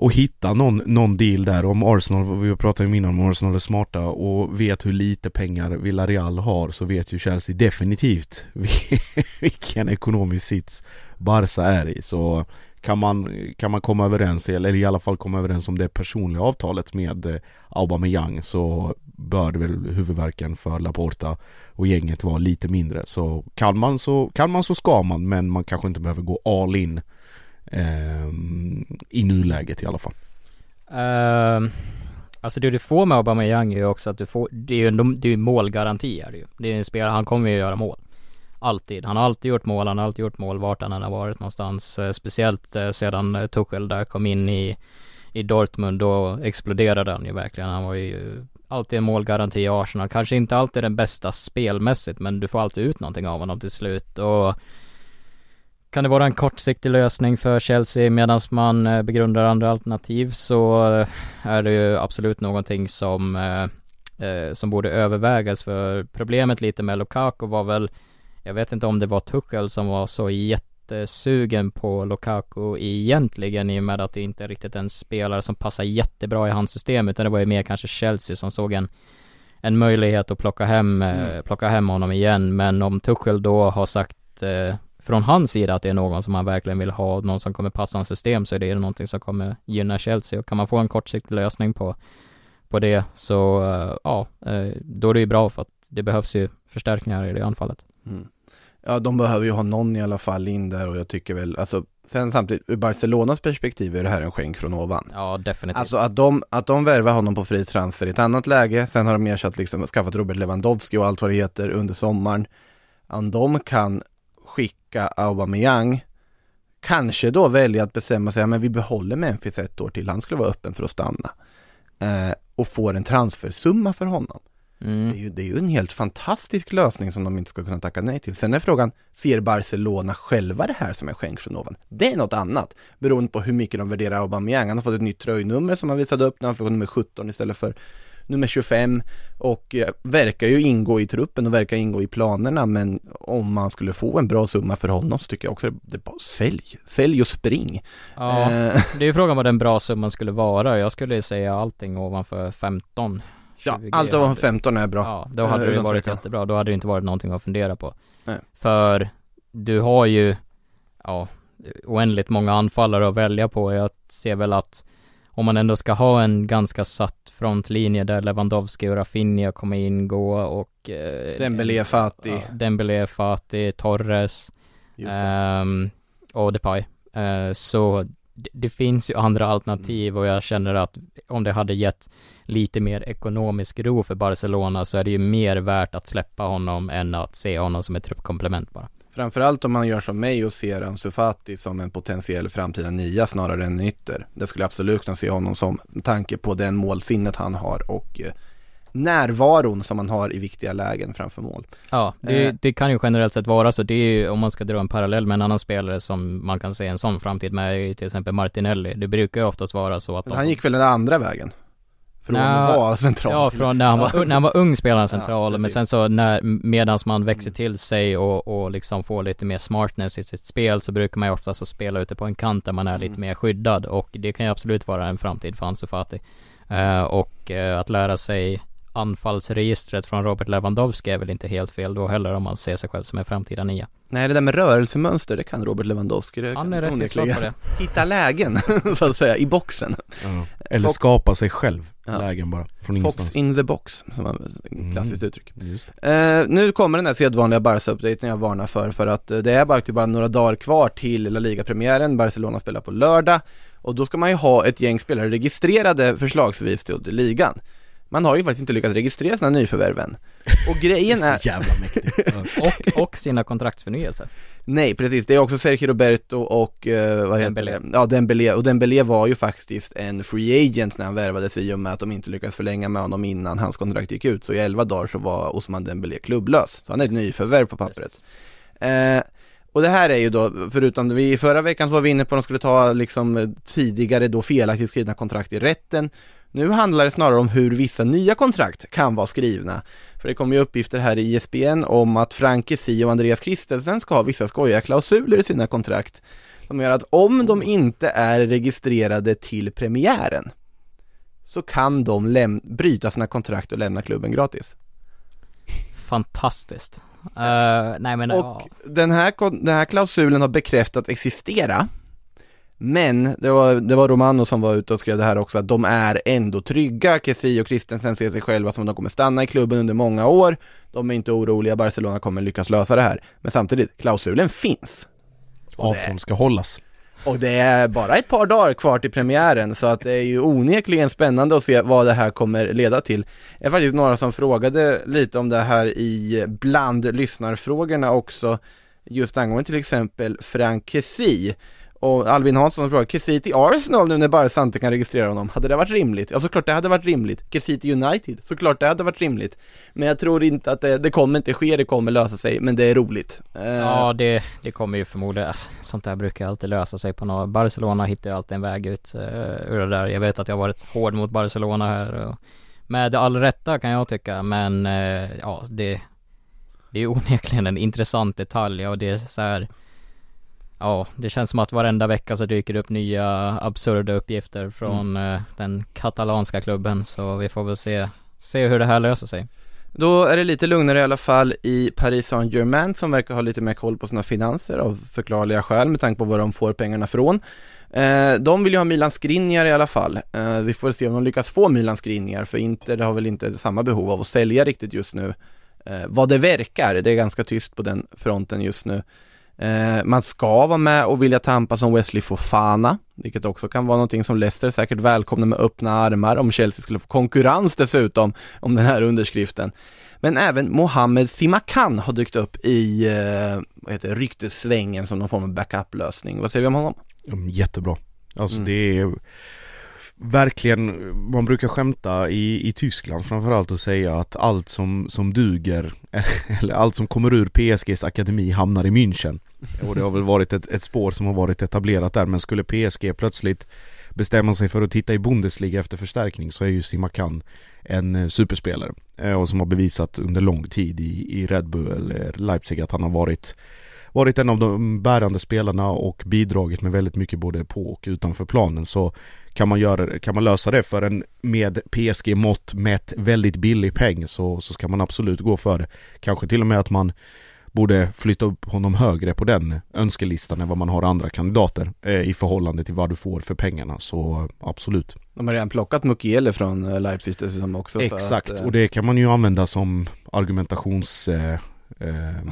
och hitta någon, någon deal där. Om Arsenal, vi har pratat ju innan om Arsenal är smarta och vet hur lite pengar Villarreal har så vet ju Chelsea definitivt vilken ekonomisk sits Barca är i. Så kan man, kan man komma överens eller i alla fall komma överens om det personliga avtalet med eh, Aubameyang så bör det väl huvudverken för Laporta och gänget vara lite mindre så kan man så kan man så ska man men man kanske inte behöver gå all in eh, i nuläget i alla fall. Ehm, alltså det du får med Aubameyang är ju också att du får, det är ju ändå, det är ju målgaranti är det ju. Det är en spelare, han kommer ju göra mål. Alltid. Han har alltid gjort mål, han har alltid gjort mål vart han än har varit någonstans. Eh, speciellt eh, sedan eh, Tuchel där kom in i, i Dortmund, då exploderade han ju verkligen. Han var ju alltid en målgaranti i Arsenal. Kanske inte alltid den bästa spelmässigt, men du får alltid ut någonting av honom till slut. Och kan det vara en kortsiktig lösning för Chelsea medan man begrundar andra alternativ så är det ju absolut någonting som, som borde övervägas för problemet lite med Lukaku var väl, jag vet inte om det var Tuchel som var så jättesugen på Lukaku egentligen i och med att det inte är riktigt en spelare som passar jättebra i hans system utan det var ju mer kanske Chelsea som såg en en möjlighet att plocka hem, eh, plocka hem honom igen. Men om Tuchel då har sagt eh, från hans sida att det är någon som han verkligen vill ha, någon som kommer passa hans system så är det någonting som kommer gynna Chelsea. Och kan man få en kortsiktig lösning på, på det så eh, ja, eh, då är det ju bra för att det behövs ju förstärkningar i det anfallet. Mm. Ja, de behöver ju ha någon i alla fall in där och jag tycker väl, alltså sen samtidigt ur Barcelonas perspektiv är det här en skänk från ovan. Ja, definitivt. Alltså att de, att de värvar honom på fri transfer i ett annat läge, sen har de ersatt liksom, skaffat Robert Lewandowski och allt vad det heter under sommaren. Om de kan skicka Aubameyang, kanske då välja att bestämma sig, men vi behåller Memphis ett år till, han skulle vara öppen för att stanna. Eh, och får en transfersumma för honom. Mm. Det är, ju, det är ju en helt fantastisk lösning som de inte ska kunna tacka nej till. Sen är frågan, ser Barcelona själva det här som en skänk från ovan? Det är något annat, beroende på hur mycket de värderar Aubameyang. Han har fått ett nytt tröjnummer som han visade upp när han fick nummer 17 istället för nummer 25 och eh, verkar ju ingå i truppen och verkar ingå i planerna men om man skulle få en bra summa för honom så tycker jag också det är bara sälj, sälj och spring. Ja, Eh, det är ju frågan vad den bra summan skulle vara. Jag skulle säga allting ovanför 15. Ja, 20 allt över hade- 15 är bra. Ja, då hade Eh, det utan varit jättebra. Då hade det inte varit någonting att fundera på. Nej. För du har ju, ja, oändligt många anfallare att välja på. Jag ser väl att om man ändå ska ha en ganska satt frontlinje där Lewandowski och Rafinha kommer ingå och eh, Dembélé, Fati. ja, Dembélé, Fati, Torres Just det. ehm, och Depay. Eh, så det, finns ju andra alternativ och jag känner att om det hade gett lite mer ekonomisk ro för Barcelona så är det ju mer värt att släppa honom än att se honom som ett truppkomplement bara. Framförallt om man gör som mig och ser Ansu Fati som en potentiell framtida nia snarare än en ytter. Det skulle jag absolut kunna se honom som, med tanke på den målsinnet han har och eh, närvaron som man har i viktiga lägen framför mål. Ja, det, Eh. det kan ju generellt sett vara så. Det är ju, om man ska dra en parallell med en annan spelare som man kan se en sån framtid med, till exempel Martinelli. Det brukar ju oftast vara så att de- han gick väl den andra vägen? Från att vara central Ja, från när han var, när han var ung spelade han central, Ja, men sen så när, medans man växer Mm. till sig och, och liksom får lite mer smartness i sitt spel så brukar man ju oftast spela ute på en kant där man är lite Mm. mer skyddad och det kan ju absolut vara en framtid för Ansu Fati. Eh, och eh, att lära sig anfallsregistret från Robert Lewandowski är väl inte helt fel då heller om man ser sig själv som en framtida nia. Nej det där med rörelsemönster, det kan Robert Lewandowski. Det Han är rätt hyfsad på det. Hitta lägen, så att säga, i boxen. Ja. Eller Fox- skapa sig själv, Ja. lägen bara, från Fox ingenstans. in the box, som är ett Mm. klassiskt uttryck. Just det. Eh, nu kommer den här sedvanliga Barca-updaten jag varnar för, för att eh, det är bara, bara några dagar kvar till La Liga-premiären, Barcelona spelar på lördag och då ska man ju ha ett gäng spelare registrerade förslagsvis till ligan. Man har ju faktiskt inte lyckats registrera sina nyförvärv än. Och grejen är så jävla mäktigt. Och, och sina kontraktsförnyelser. nej precis, det är också Sergio Roberto och eh, vad heter Dembélé. det? Ja, Dembélé, och Dembélé var ju faktiskt en free agent när han värvades i och med att de inte lyckades förlänga med honom innan hans kontrakt gick ut, så i 11 dagar så var Osman Dembélé klubblös. Så han är ett nyförvärv på pappret. Eh, och det här är ju då, förutom vi i förra veckan så var vi inne på att de skulle ta liksom tidigare då felaktigt skrivna kontrakt i rätten. Nu handlar det snarare om hur vissa nya kontrakt kan vara skrivna. För det kommer ju uppgifter här i ISBN om att Frank Kessie och Andreas Christensen ska ha vissa skojiga klausuler i sina kontrakt. Som gör att om de inte är registrerade till premiären så kan de läm- bryta sina kontrakt och lämna klubben gratis. Fantastiskt. Eh, nej men Och ja. den, här, den här klausulen har bekräftat existera Men det var, det var Romano som var ute och skrev det här också att de är ändå trygga Kessie och Christensen ser sig själva som att de kommer stanna i klubben under många år De är inte oroliga, Barcelona kommer lyckas lösa det här Men samtidigt, klausulen finns Avtal ska hållas. och det är bara ett par dagar kvar till premiären så att det är ju onekligen spännande att se vad det här kommer leda till. Det är faktiskt några som frågade lite om det här i bland lyssnarfrågorna också just angående till exempel Frank Kessie. Och Albin Hansson frågar, Kessie till Arsenal nu när Barca inte kan registrera honom, hade det varit rimligt? Ja såklart det hade varit rimligt. Kessie till United, såklart det hade varit rimligt. Men jag tror inte att det, det kommer inte ske, det kommer lösa sig, men det är roligt. Eh, ja det, det kommer ju förmodligen, alltså, sånt där brukar alltid lösa sig på något, Barcelona hittar ju alltid en väg ut uh, ur det där. Jag vet att jag har varit hård mot Barcelona här och med all rätta kan jag tycka, men uh, ja det, det är onekligen en intressant detalj och det är så här Ja, det känns som att varenda vecka så dyker det upp nya absurda uppgifter från eh, den katalanska klubben så vi får väl se, se hur det här löser sig. Då är det lite lugnare i alla fall i Paris Saint-Germain som verkar ha lite mer koll på sina finanser av förklarliga skäl med tanke på var de får pengarna från. Eh, de vill ju ha Milan Skriniar i alla fall. Eh, vi får se om de lyckas få Milan Skriniar för Inter har väl inte samma behov av att sälja riktigt just nu. Eh, vad det verkar, det är ganska tyst på den fronten just nu. Eh, man ska vara med och vilja tampa som Wesley Fofana, vilket också kan vara någonting som Leicester säkert välkomnar med öppna armar om Chelsea skulle få konkurrens dessutom om den här underskriften. Men även Mohamed Simakan har dykt upp i eh, vad heter, ryktessvängen som någon form av backup-lösning. Vad säger vi om honom? Jättebra. Alltså Mm. det är verkligen, man brukar skämta i, i Tyskland framförallt och säga att allt som, som duger, eller allt som kommer ur PSGs akademi hamnar i München. Och det har väl varit ett, ett spår som har varit etablerat där, men skulle PSG plötsligt bestämma sig för att titta i Bundesliga efter förstärkning så är ju Simakan en eh, superspelare. Eh, och som har bevisat under lång tid i, i Red Bull eller Leipzig att han har varit varit en av de bärande spelarna och bidragit med väldigt mycket både på och utanför planen så kan man, göra, kan man lösa det för en med PSG-mått mätt väldigt billig peng så, så ska man absolut gå för det. Kanske till och med att man borde flytta upp honom högre på den önskelistan än vad man har andra kandidater eh, i förhållande till vad du får för pengarna så absolut. De har redan plockat Mukiele från eh, Leipzig dessutom också. så Exakt, att, eh, och det kan man ju använda som argumentations eh, eh,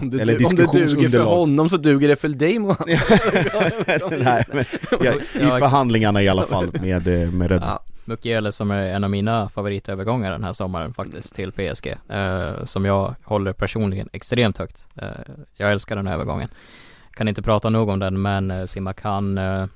Om det, eller om det duger för honom så duger det för dig. Nej, men, ja, I förhandlingarna i alla fall med, med Red Bull. Ja. Mukiele som är en av mina favoritövergångar den här sommaren faktiskt till PSG. Eh, som jag håller personligen extremt högt. Eh, jag älskar den här övergången. Kan inte prata nog om den men eh, Simakan, eh,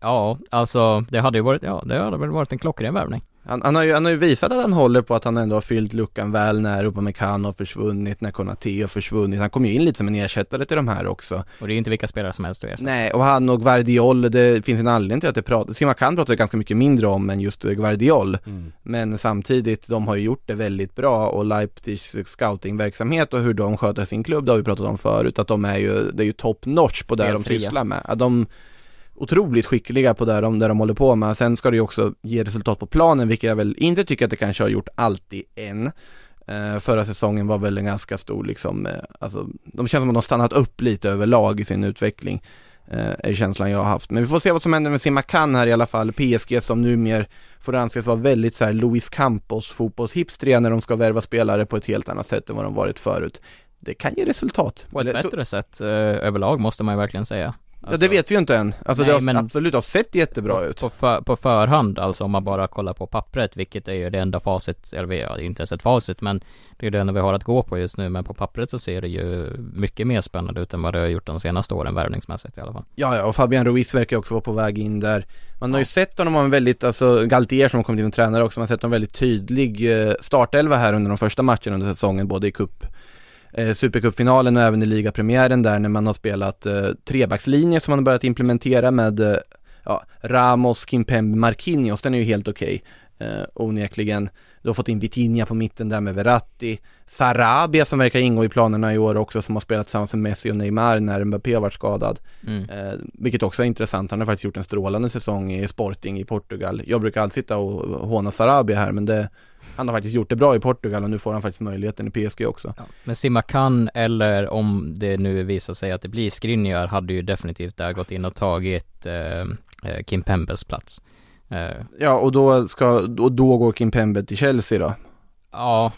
ja alltså det hade ju varit, ja det hade väl varit en klockren värvning. Han, han, har ju, han har ju visat att han håller på att han ändå har fyllt luckan väl när Upamecano har försvunnit, när Konate har försvunnit. Han kom ju in lite som en ersättare till de här också. Och det är ju inte vilka spelare som helst du ersätter. Nej, och han och Guardiol, det finns en anledning till att det pratas, Simakan pratar ganska mycket mindre om än just Guardiol. Mm. Men samtidigt, de har ju gjort det väldigt bra och Leipzigs scoutingverksamhet och hur de sköter sin klubb, det har vi pratat om förut, att de är ju, det är ju top notch på det de sysslar med. Att de otroligt skickliga på det de, det de håller på med. Sen ska det ju också ge resultat på planen, vilket jag väl inte tycker att det kanske har gjort alltid än. Eh, förra säsongen var väl en ganska stor liksom, eh, alltså de känns som att de stannat upp lite överlag i sin utveckling. Eh, är känslan jag har haft. Men vi får se vad som händer med Simakan här i alla fall. PSG som numera får anses vara väldigt så här Luis Campos fotbollshipstriga när de ska värva spelare på ett helt annat sätt än vad de varit förut. Det kan ge resultat. På ett Eller så- bättre sätt eh, överlag måste man ju verkligen säga. Ja det vet vi ju inte än. Alltså Nej, det har absolut har sett jättebra ut. På, för, på förhand, alltså om man bara kollar på pappret, vilket är ju det enda facit, eller vi har inte ens ett facit, men det är det enda vi har att gå på just nu, men på pappret så ser det ju mycket mer spännande ut än vad det har gjort de senaste åren värvningsmässigt i alla fall. Ja, ja, och Fabian Ruiz verkar också vara på väg in där. Man har ju sett honom ha en väldigt, alltså Galtier som har kommit in och tränare också, man har sett en väldigt tydlig eh, startelva här under de första matcherna under säsongen, både i cup eh, Supercupfinalen och även i ligapremiären där när man har spelat eh, trebackslinje som man har börjat implementera med eh, ja, Ramos, Kimpembe, Marquinhos, den är ju helt okej eh, onekligen. Du har fått in Vitinha på mitten där med Verratti, Sarabia som verkar ingå i planerna i år också som har spelat tillsammans med Messi och Neymar när Mbappé har varit skadad. Mm. Eh, vilket också är intressant, han har faktiskt gjort en strålande säsong i Sporting i Portugal. Jag brukar alltid sitta och håna Sarabia här men det, han har faktiskt gjort det bra i Portugal och nu får han faktiskt möjligheten i PSG också. Ja. Men Simakan eller om det nu visar sig att det blir Skriniar hade ju definitivt där gått in och tagit eh, eh, Kim Pembes plats. Eh, Ja och då ska, och då går Kimpembe till Chelsea då. ja,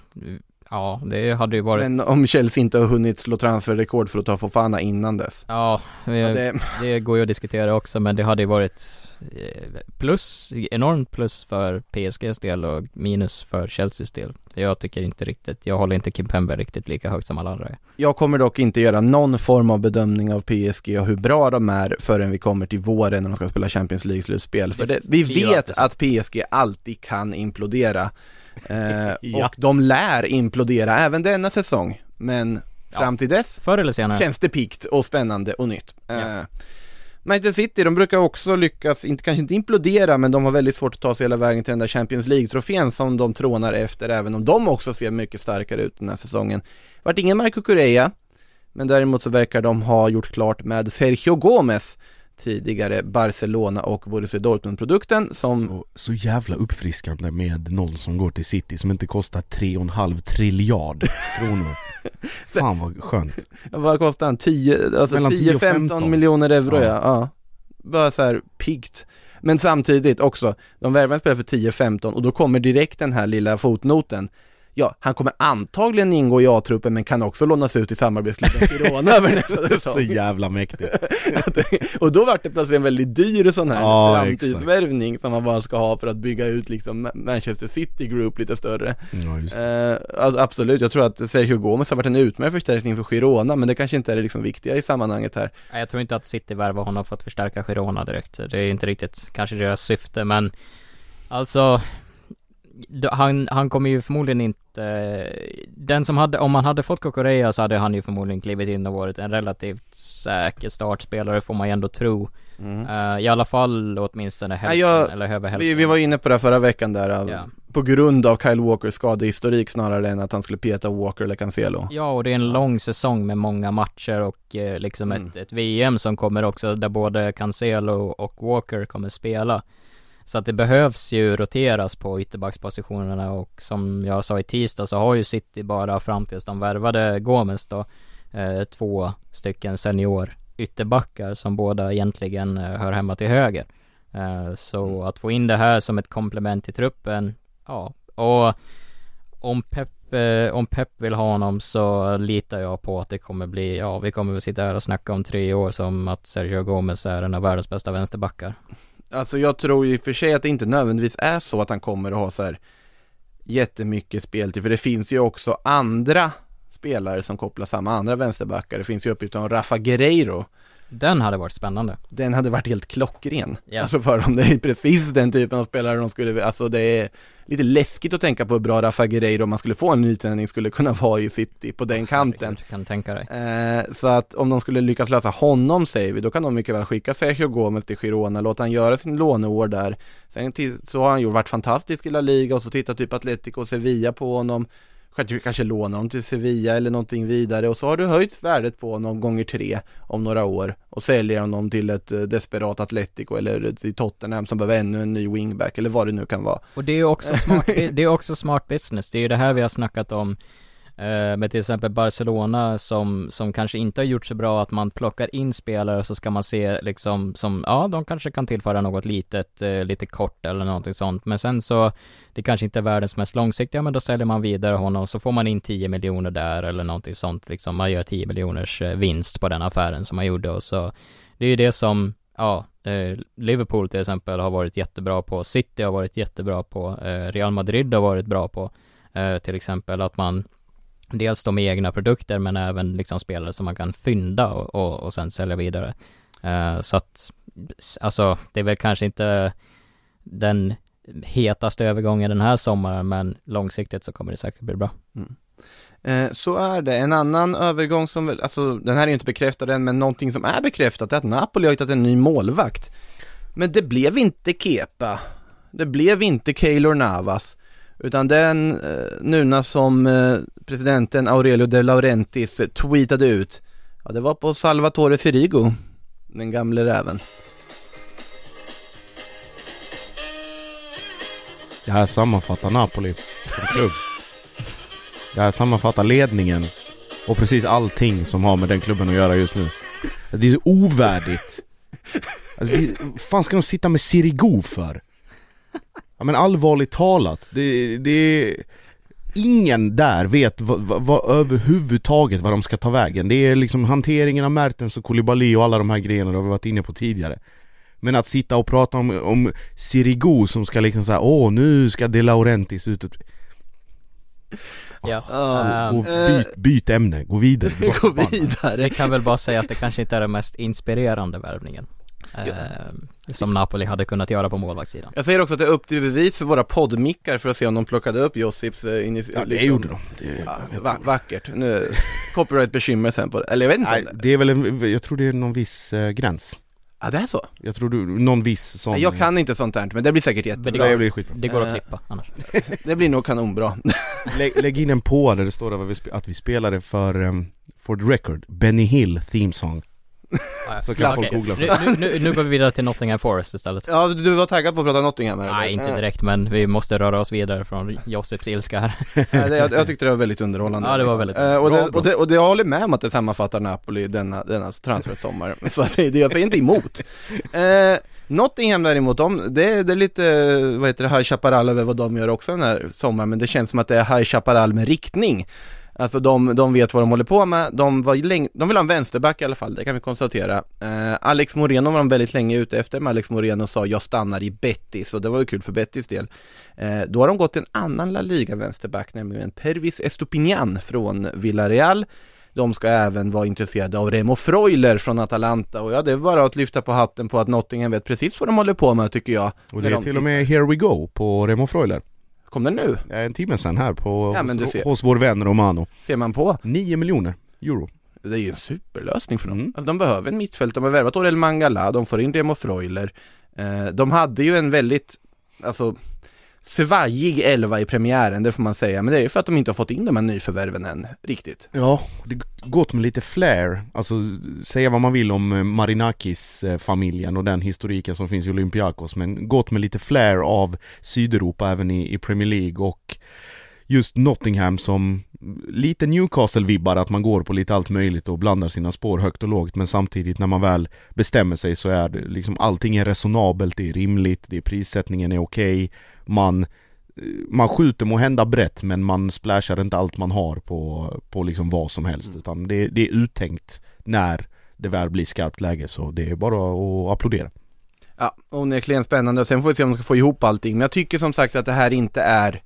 ja det hade ju varit, Men om Chelsea inte har hunnit slå transferrekord för att ta Fofana innan dess. ja, Ja, det, det, det går ju att diskutera också men det hade ju varit eh, plus, enormt plus för PSGs del och minus för Chelseas del. Jag tycker inte riktigt, jag håller inte Kim Pembe riktigt lika högt som alla andra är. jag kommer dock inte göra någon form av bedömning av PSG och hur bra de är förrän vi kommer till våren när de ska spela Champions League-slutspel. För det, vi vet att PSG alltid kan implodera. Eh, Ja. Och de lär implodera även denna säsong. Men fram till dess Förr eller senare. känns det pikt och spännande och nytt. Eh, Manchester City, de brukar också lyckas, inte, kanske inte implodera, men de har väldigt svårt att ta sig hela vägen till den där Champions League-trofén som de trånar efter, även om de också ser mycket starkare ut den här säsongen. Vart ingen Marco Correa, men däremot så verkar de ha gjort klart med Sergio Gomez, tidigare Barcelona och Borussia Dortmund-produkten som Så, så jävla uppfriskande med någon som går till City som inte kostar 3,5 triljard kronor Fan vad skönt Vad kostar han? 10, alltså Mellan 10 och 10-15 15. miljoner euro ja. Ja. Bara så här piggt. Men samtidigt också, de värvar en spelare för 10-15 och då kommer direkt den här lilla fotnoten. Ja, han kommer antagligen ingå i A-truppen men kan också lånas ut i samarbetsklubben Girona över nästa Så säsong. jävla mäktigt och då vart det plötsligt en väldigt dyr sån här Ja, framtidsvärvning som man bara ska ha för att bygga ut liksom Manchester City Group lite större. Ja just det. Eh, alltså absolut, jag tror att Sergio Gomez har varit en utmärkt förstärkning för Girona men det kanske inte är det liksom viktiga i sammanhanget här. Nej, Jag tror inte att City värvar honom för att förstärka Girona direkt. Det är inte riktigt kanske deras syfte, men alltså han, han kommer ju förmodligen inte Den som hade, om man hade fått Kokorea så hade han ju förmodligen klivit in och varit en relativt säker startspelare får man ju ändå tro Eh, I alla fall åtminstone hälften, jag- eller över hälften Vi, vi var inne på det förra veckan där, av- Ja. på grund av Kyle Walkers skadehistorik snarare än att han skulle peta Walker eller Cancelo. Ja, och det är en lång säsong med många matcher och eh, liksom Mm. ett, ett VM som kommer också där både Cancelo och Walker kommer spela. Så att det behövs ju roteras på ytterbackspositionerna och som jag sa i tisdag så har ju City bara fram tills de värvade Gomes då eh, två stycken senior ytterbackar som båda egentligen eh, hör hemma till höger. Eh, så att få in det här som ett komplement till truppen, ja, och om Pep eh, om Pep vill ha honom så litar jag på att det kommer bli, ja vi kommer väl sitta här och snacka om tre år som att Sergio Gomez är en av världens bästa vänsterbackar. Alltså jag tror ju i och för sig att det inte nödvändigtvis är så att han kommer att ha så här jättemycket speltid, för det finns ju också andra spelare som kopplar samman andra vänsterbackar. Det finns ju uppgifter om Rafa Guerreiro. Den hade varit spännande. Den hade varit helt klockren. Ja. Alltså för dem, det är precis den typen av spelare de skulle, alltså det är lite läskigt att tänka på hur bra Rafa Guerreiro, om man skulle få en nytändning, skulle kunna vara i City på den kanten. Herregud, Kan tänka dig? Eh, så att om de skulle lyckas lösa honom säger vi, då kan de mycket väl skicka Sergio Gomez till Girona, låta han göra sin låneår där. Sen till, så har han ju varit fantastisk i La Liga och så tittar typ Atletico och Sevilla på honom. Kanske, kanske låna honom till Sevilla eller någonting vidare och så har du höjt värdet på honom gånger tre om några år och säljer honom till ett eh, desperat Atletico eller till Tottenham som behöver ännu en ny wingback eller vad det nu kan vara. Och det är ju också smart, det är också smart business. Det är ju det här vi har snackat om men med till exempel Barcelona som, som kanske inte har gjort så bra att man plockar in spelare och så ska man se liksom som, ja de kanske kan tillföra något litet, eh, lite kort eller någonting sånt. Men sen så, det kanske inte är världens mest långsiktiga, men då säljer man vidare honom och så får man in 10 miljoner där eller någonting sånt liksom. Man gör 10 miljoners eh, vinst på den affären som man gjorde och så, det är ju det som, ja, Liverpool till exempel har varit jättebra på, City har varit jättebra på, Real Madrid har varit bra på, till exempel att man dels de egna produkter men även liksom spelare som man kan fynda och, och, och sen sälja vidare. Uh, så att, alltså det är väl kanske inte den hetaste övergången den här sommaren men långsiktigt så kommer det säkert bli bra. Mm. Eh, så är det. En annan övergång som väl, alltså den här är ju inte bekräftad än, men någonting som är bekräftat är att Napoli har hittat en ny målvakt. Men det blev inte Kepa. Det blev inte Keylor Navas. Utan den eh, Nuna som eh, presidenten Aurelio De Laurentiis tweetade ut, ja det var på Salvatore Sirigo, den gamle räven. Det här sammanfattar Napoli som klubb. Det här sammanfattar ledningen och precis allting som har med den klubben att göra just nu. Det är ovärdigt. Alltså, det, vad fan ska de sitta med Sirigo för? Ja men allvarligt talat, det, det Ingen där vet vad, vad, vad överhuvudtaget vad de ska ta vägen. Det är liksom hanteringen av Mertens och Koulibaly och alla de här grejerna det har vi varit inne på tidigare. Men att sitta och prata om, om Sirigu som ska liksom säga åh nu ska De Laurentiis ut. Ja. Ja. Ehm, Gå, byt, byt ämne, gå vidare. Gå vidare. Jag kan väl bara säga att det kanske inte är den mest inspirerande värvningen. Ehm, som Napoli hade kunnat göra på målvaktssidan. Jag säger också att det är upp till bevis för våra poddmickar för att se om de plockade upp Josips eh, initi- Ja det liksom- gjorde de. Det, Ja, va- vackert. Nu, copyright bekymmer sen på det. Eller jag vet inte Nej, det. det är väl en, jag tror det är någon viss eh, gräns. Ja, det är så. Jag tror du, någon viss sån... Jag kan inte sånt här, men det blir säkert jättebra. Det blir skitbra. Det går att Eh, klippa annars. Det blir nog kanonbra. Lägg, lägg in en på där det står att vi, att vi spelade för, um, for the record, Benny Hill theme song. Så kan folk googla nu, på nu, nu, nu går vi vidare till Nottingham Forest istället. Ja, du var taggad på att prata Nottingham här, Nej, eller? inte direkt men vi måste röra oss vidare från Josips ilska här. Jag, jag tyckte det var väldigt underhållande. Ja, det var väldigt Eh, och, bra, det, och, det, och det jag håller med om att det sammanfattar Napoli denna, denna transfersommar. Så det, det jag säger inte emot. Eh, Nottingham däremot, de, det, det är lite, vad heter det, High Chaparral över vad de gör också den här sommaren. Men det känns som att det är High Chaparral med riktning. Alltså de, de vet vad de håller på med, de, var länge, de vill ha en vänsterback i alla fall, det kan vi konstatera. Eh, Alex Moreno var de väldigt länge ute efter, men Alex Moreno sa jag stannar i Betis och det var ju kul för Betis del. Eh, då har de gått en annan La Liga vänsterback, nämligen Pervis Estupinian från Villarreal. De ska även vara intresserade av Remo Freuler från Atalanta och ja, det är bara att lyfta på hatten på att Nottingham vet precis vad de håller på med tycker jag. Och det är de till och med Here We Go på Remo Freuler. Kom den nu? Ja, En timme sen här på, Ja, men du hos, ser. hos vår vän Romano. Ser man på? 9 miljoner euro. Det är ju en superlösning för dem. Mm. Alltså de behöver en mittfält, de har värvat Orel Mangala, de får in Remo Freuler. Eh, de hade ju en väldigt, alltså svajig elva i premiären, det får man säga. Men det är ju för att de inte har fått in de här nyförvärven än, riktigt. Ja, det gått med lite flair. Alltså säga vad man vill om eh, Marinakis-familjen eh, och den historiken som finns i Olympiakos. Men gått med lite flair av Sydeuropa även i, i Premier League och just Nottingham som lite Newcastle-vibbar att man går på lite allt möjligt och blandar sina spår högt och lågt men samtidigt när man väl bestämmer sig så är det liksom allting är resonabelt, det är rimligt, det är prissättningen är okej, man man skjuter må hända brett men man splashar inte allt man har på, på liksom vad som helst Mm. utan det, det är uttänkt när det väl blir skarpt läge så det är bara att applådera. Ja, onekligen spännande och sen får vi se om de ska få ihop allting. Men jag tycker som sagt att det här inte är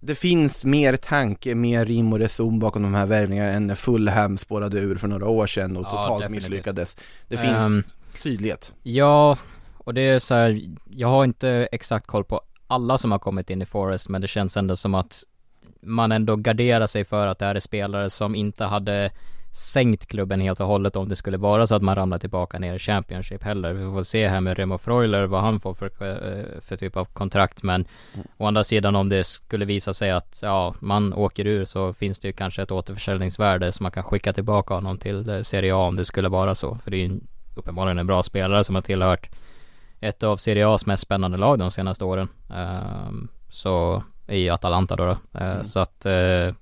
Det finns mer tanke, mer rim och reson bakom de här värvningarna än när Fulham spårade ur för några år sedan och Ja, totalt definitivt. misslyckades. Det finns Ehm, tydlighet. Ja, och det är så här, jag har inte exakt koll på alla som har kommit in i Forest, men det känns ändå som att man ändå garderar sig för att det här är spelare som inte hade sänkt klubben helt och hållet om det skulle vara så att man ramlar tillbaka ner i Championship heller. Vi får se här med Remo Freuler vad han får för, eh, för typ av kontrakt men å andra sidan om det skulle visa sig att ja, man åker ur så finns det ju kanske ett återförsäljningsvärde som man kan skicka tillbaka honom till eh, Serie A om det skulle vara så. För det är ju uppenbarligen en bra spelare som har tillhört ett av Serie A's mest spännande lag de senaste åren. Ehm, så i Atalanta då. då. Eh, Så att uh,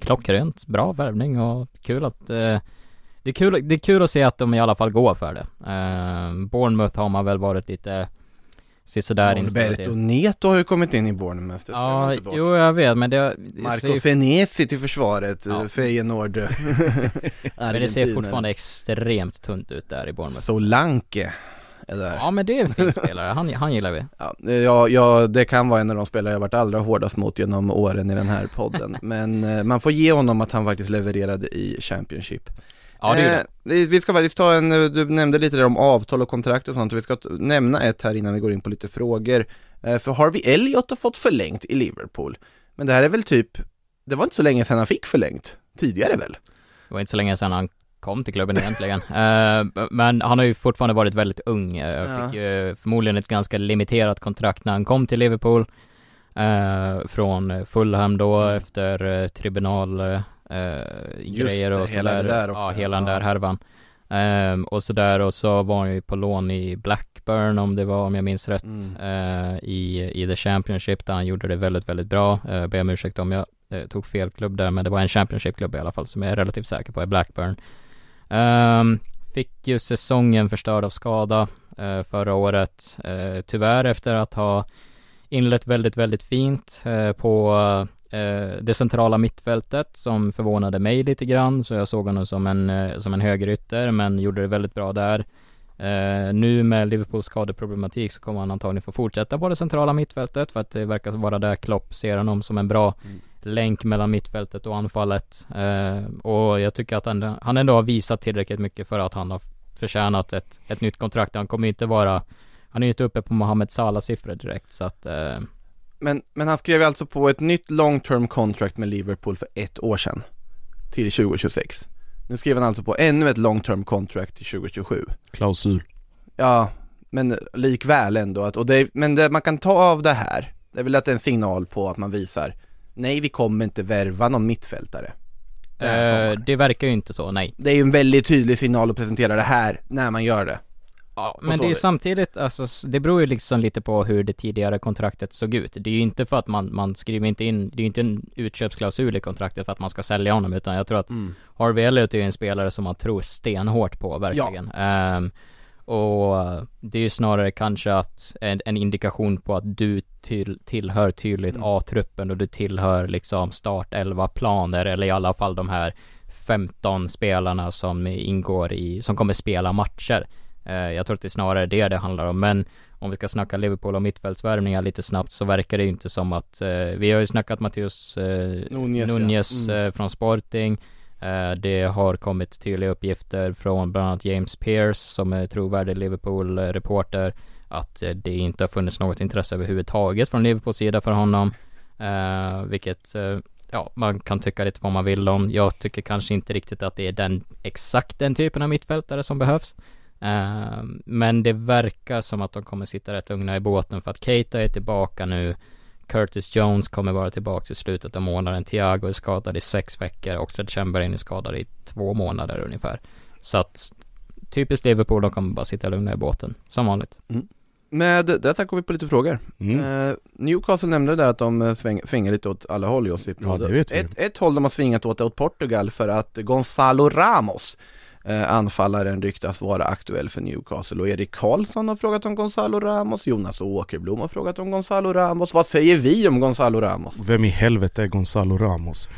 klockrent, bra värvning och kul att eh, det, är kul, det är kul att se att de i alla fall går för det. Ehm, Bournemouth har man väl varit lite sisådär inställda Alberto till. Neto har ju kommit in i Bournemouth, det Ja, jo jag vet men det, Marco ju Senesi till försvaret, Ja. Feyenoord Men det ser fortfarande extremt tunt ut där i Bournemouth. Solanke där. Ja men det är en fin spelare, han, han gillar vi. Ja, ja, ja, det kan vara en av de spelare jag varit allra hårdast mot genom åren i den här podden. Men eh, man får ge honom att han faktiskt levererade i Championship. Ja det Eh, vi- ska faktiskt ta en, eh, du nämnde lite där om avtal och kontrakt och sånt, vi ska nämna ett här innan vi går in på lite frågor. Eh, För Harvey Elliott har fått förlängt i Liverpool. Men det här är väl typ, det var inte så länge sedan han fick förlängt, tidigare väl? Det var inte så länge sedan han kom till klubben egentligen. Eh, men han har ju fortfarande varit väldigt ung. Uh, Ja. Fick ju förmodligen ett ganska limiterat kontrakt när han kom till Liverpool. eh, från Fulham då Mm. efter uh, tribunal uh, grejer det, och sådär. där också. Ja, hela den där härvan. Ehm, och sådär och så var han ju på lån i Blackburn om det var, om jag minns rätt, Mm. eh, i, i the Championship där han gjorde det väldigt, väldigt bra. Uh, ber om ursäkt om jag eh, tog fel klubb där, men det var en Championship-klubb i alla fall som jag är relativt säker på är Blackburn. Um, fick ju säsongen förstörd av skada uh, förra året. uh, tyvärr efter att ha inlett väldigt, väldigt fint uh, på det centrala mittfältet som förvånade mig lite grann. Så jag såg honom som en, som en högerytter men gjorde det väldigt bra där. Uh, nu med Liverpools skadeproblematik så kommer han antagligen få fortsätta på det centrala mittfältet för att det verkar vara där Klopp ser honom som en bra mm länk mellan mittfältet och anfallet. Eh, och jag tycker att han, han ändå har visat tillräckligt mycket för att han har förtjänat ett, ett nytt kontrakt. Han kommer inte vara, han är ju inte uppe på Mohamed Salah siffror direkt så att eh, Men, men han skrev alltså på ett nytt long term contract med Liverpool för ett år sedan. Till 2026. Nu skrev han alltså på ännu ett long term contract till 2027. Klausul. Ja, men likväl ändå att, och det, men det man kan ta av det här, det är väl att det är en signal på att man visar Nej vi kommer inte värva någon mittfältare eh, det verkar ju inte så, nej. Det är ju en väldigt tydlig signal att presentera det här när man gör det Ja, men det är ju samtidigt, alltså, det beror ju liksom lite på hur det tidigare kontraktet såg ut. Det är ju inte för att man, man skriver inte in, det är ju inte en utköpsklausul i kontraktet för att man ska sälja honom, utan jag tror att Harvey Elliott är ju en spelare som man tror stenhårt på, verkligen. Ehm, och det är ju snarare kanske att en, en indikation på att du till, tillhör tydligt Mm. A-truppen och du tillhör liksom start 11 planer eller i alla fall de här 15 spelarna som ingår i, som kommer spela matcher. Eh, jag tror att det är snarare det det handlar om, men om vi ska snacka Liverpool och mittfältsvärvningar lite snabbt så verkar det ju inte som att, eh, vi har ju snackat Matteus eh, Nunez, ja. Nunez Mm. eh, från Sporting Eh, Eh, det har kommit tydliga uppgifter från bland annat James Pearce som är trovärdig Liverpool-reporter att eh, det inte har funnits något intresse överhuvudtaget från Liverpools sida för honom. Eh, vilket, eh, ja, man kan tycka lite vad man vill om. Jag tycker kanske inte riktigt att det är den, exakt den typen av mittfältare som behövs. Eh, men det verkar som att de kommer sitta rätt lugna i båten för att Keita är tillbaka nu. Curtis Jones kommer vara tillbaka i slutet av månaden. Thiago är skadad i sex veckor. Oxlade Chamberlain är skadad i två månader ungefär. Så att typiskt Liverpool, de kommer bara sitta lugna i båten. Som vanligt. Med det sagt går vi på lite frågor Mm. eh, Newcastle nämnde där att de eh, sväng, svänger lite åt alla håll Josip Ja, det vet vi. ett, ett håll de har svingat åt är åt Portugal för att Gonzalo Ramos anfallaren ryktas vara aktuell för Newcastle och Erik Karlsson har frågat om Gonzalo Ramos, Jonas Åkerblom har frågat om Gonzalo Ramos. Vad säger vi om Gonzalo Ramos? Vem i helvete är Gonzalo Ramos?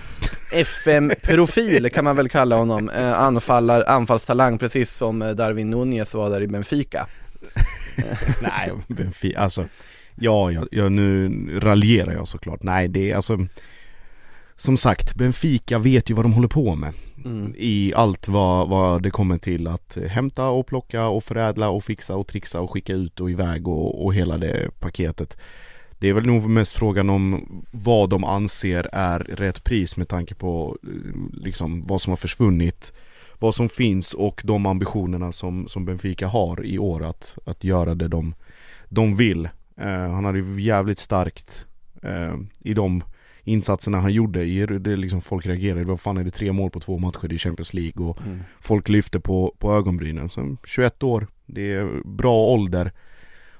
FM-profil kan man väl kalla honom, eh, anfallar, anfallstalang precis som eh, Darwin Nunez var där i Benfica. Nej, Benfica, alltså Ja, jag, jag, nu raljerar jag såklart. Nej, det är alltså Som sagt, Benfica vet ju vad de håller på med. Mm. I allt vad, vad det kommer till att hämta och plocka och förädla och fixa och trixa och skicka ut och iväg och, och hela det paketet. Det är väl nog mest frågan om vad de anser är rätt pris med tanke på liksom vad som har försvunnit Vad som finns och de ambitionerna som, som Benfica har i år att, att göra det de, de vill. Eh, han hade ju jävligt starkt eh, i de insatserna han gjorde. I, det liksom folk reagerade. Vad fan är det tre mål på två matcher i Champions League och Mm. folk lyfte på, på ögonbrynen. Så 21 år, det är bra ålder.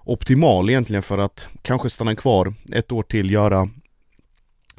Optimal egentligen för att kanske stanna kvar ett år till, göra,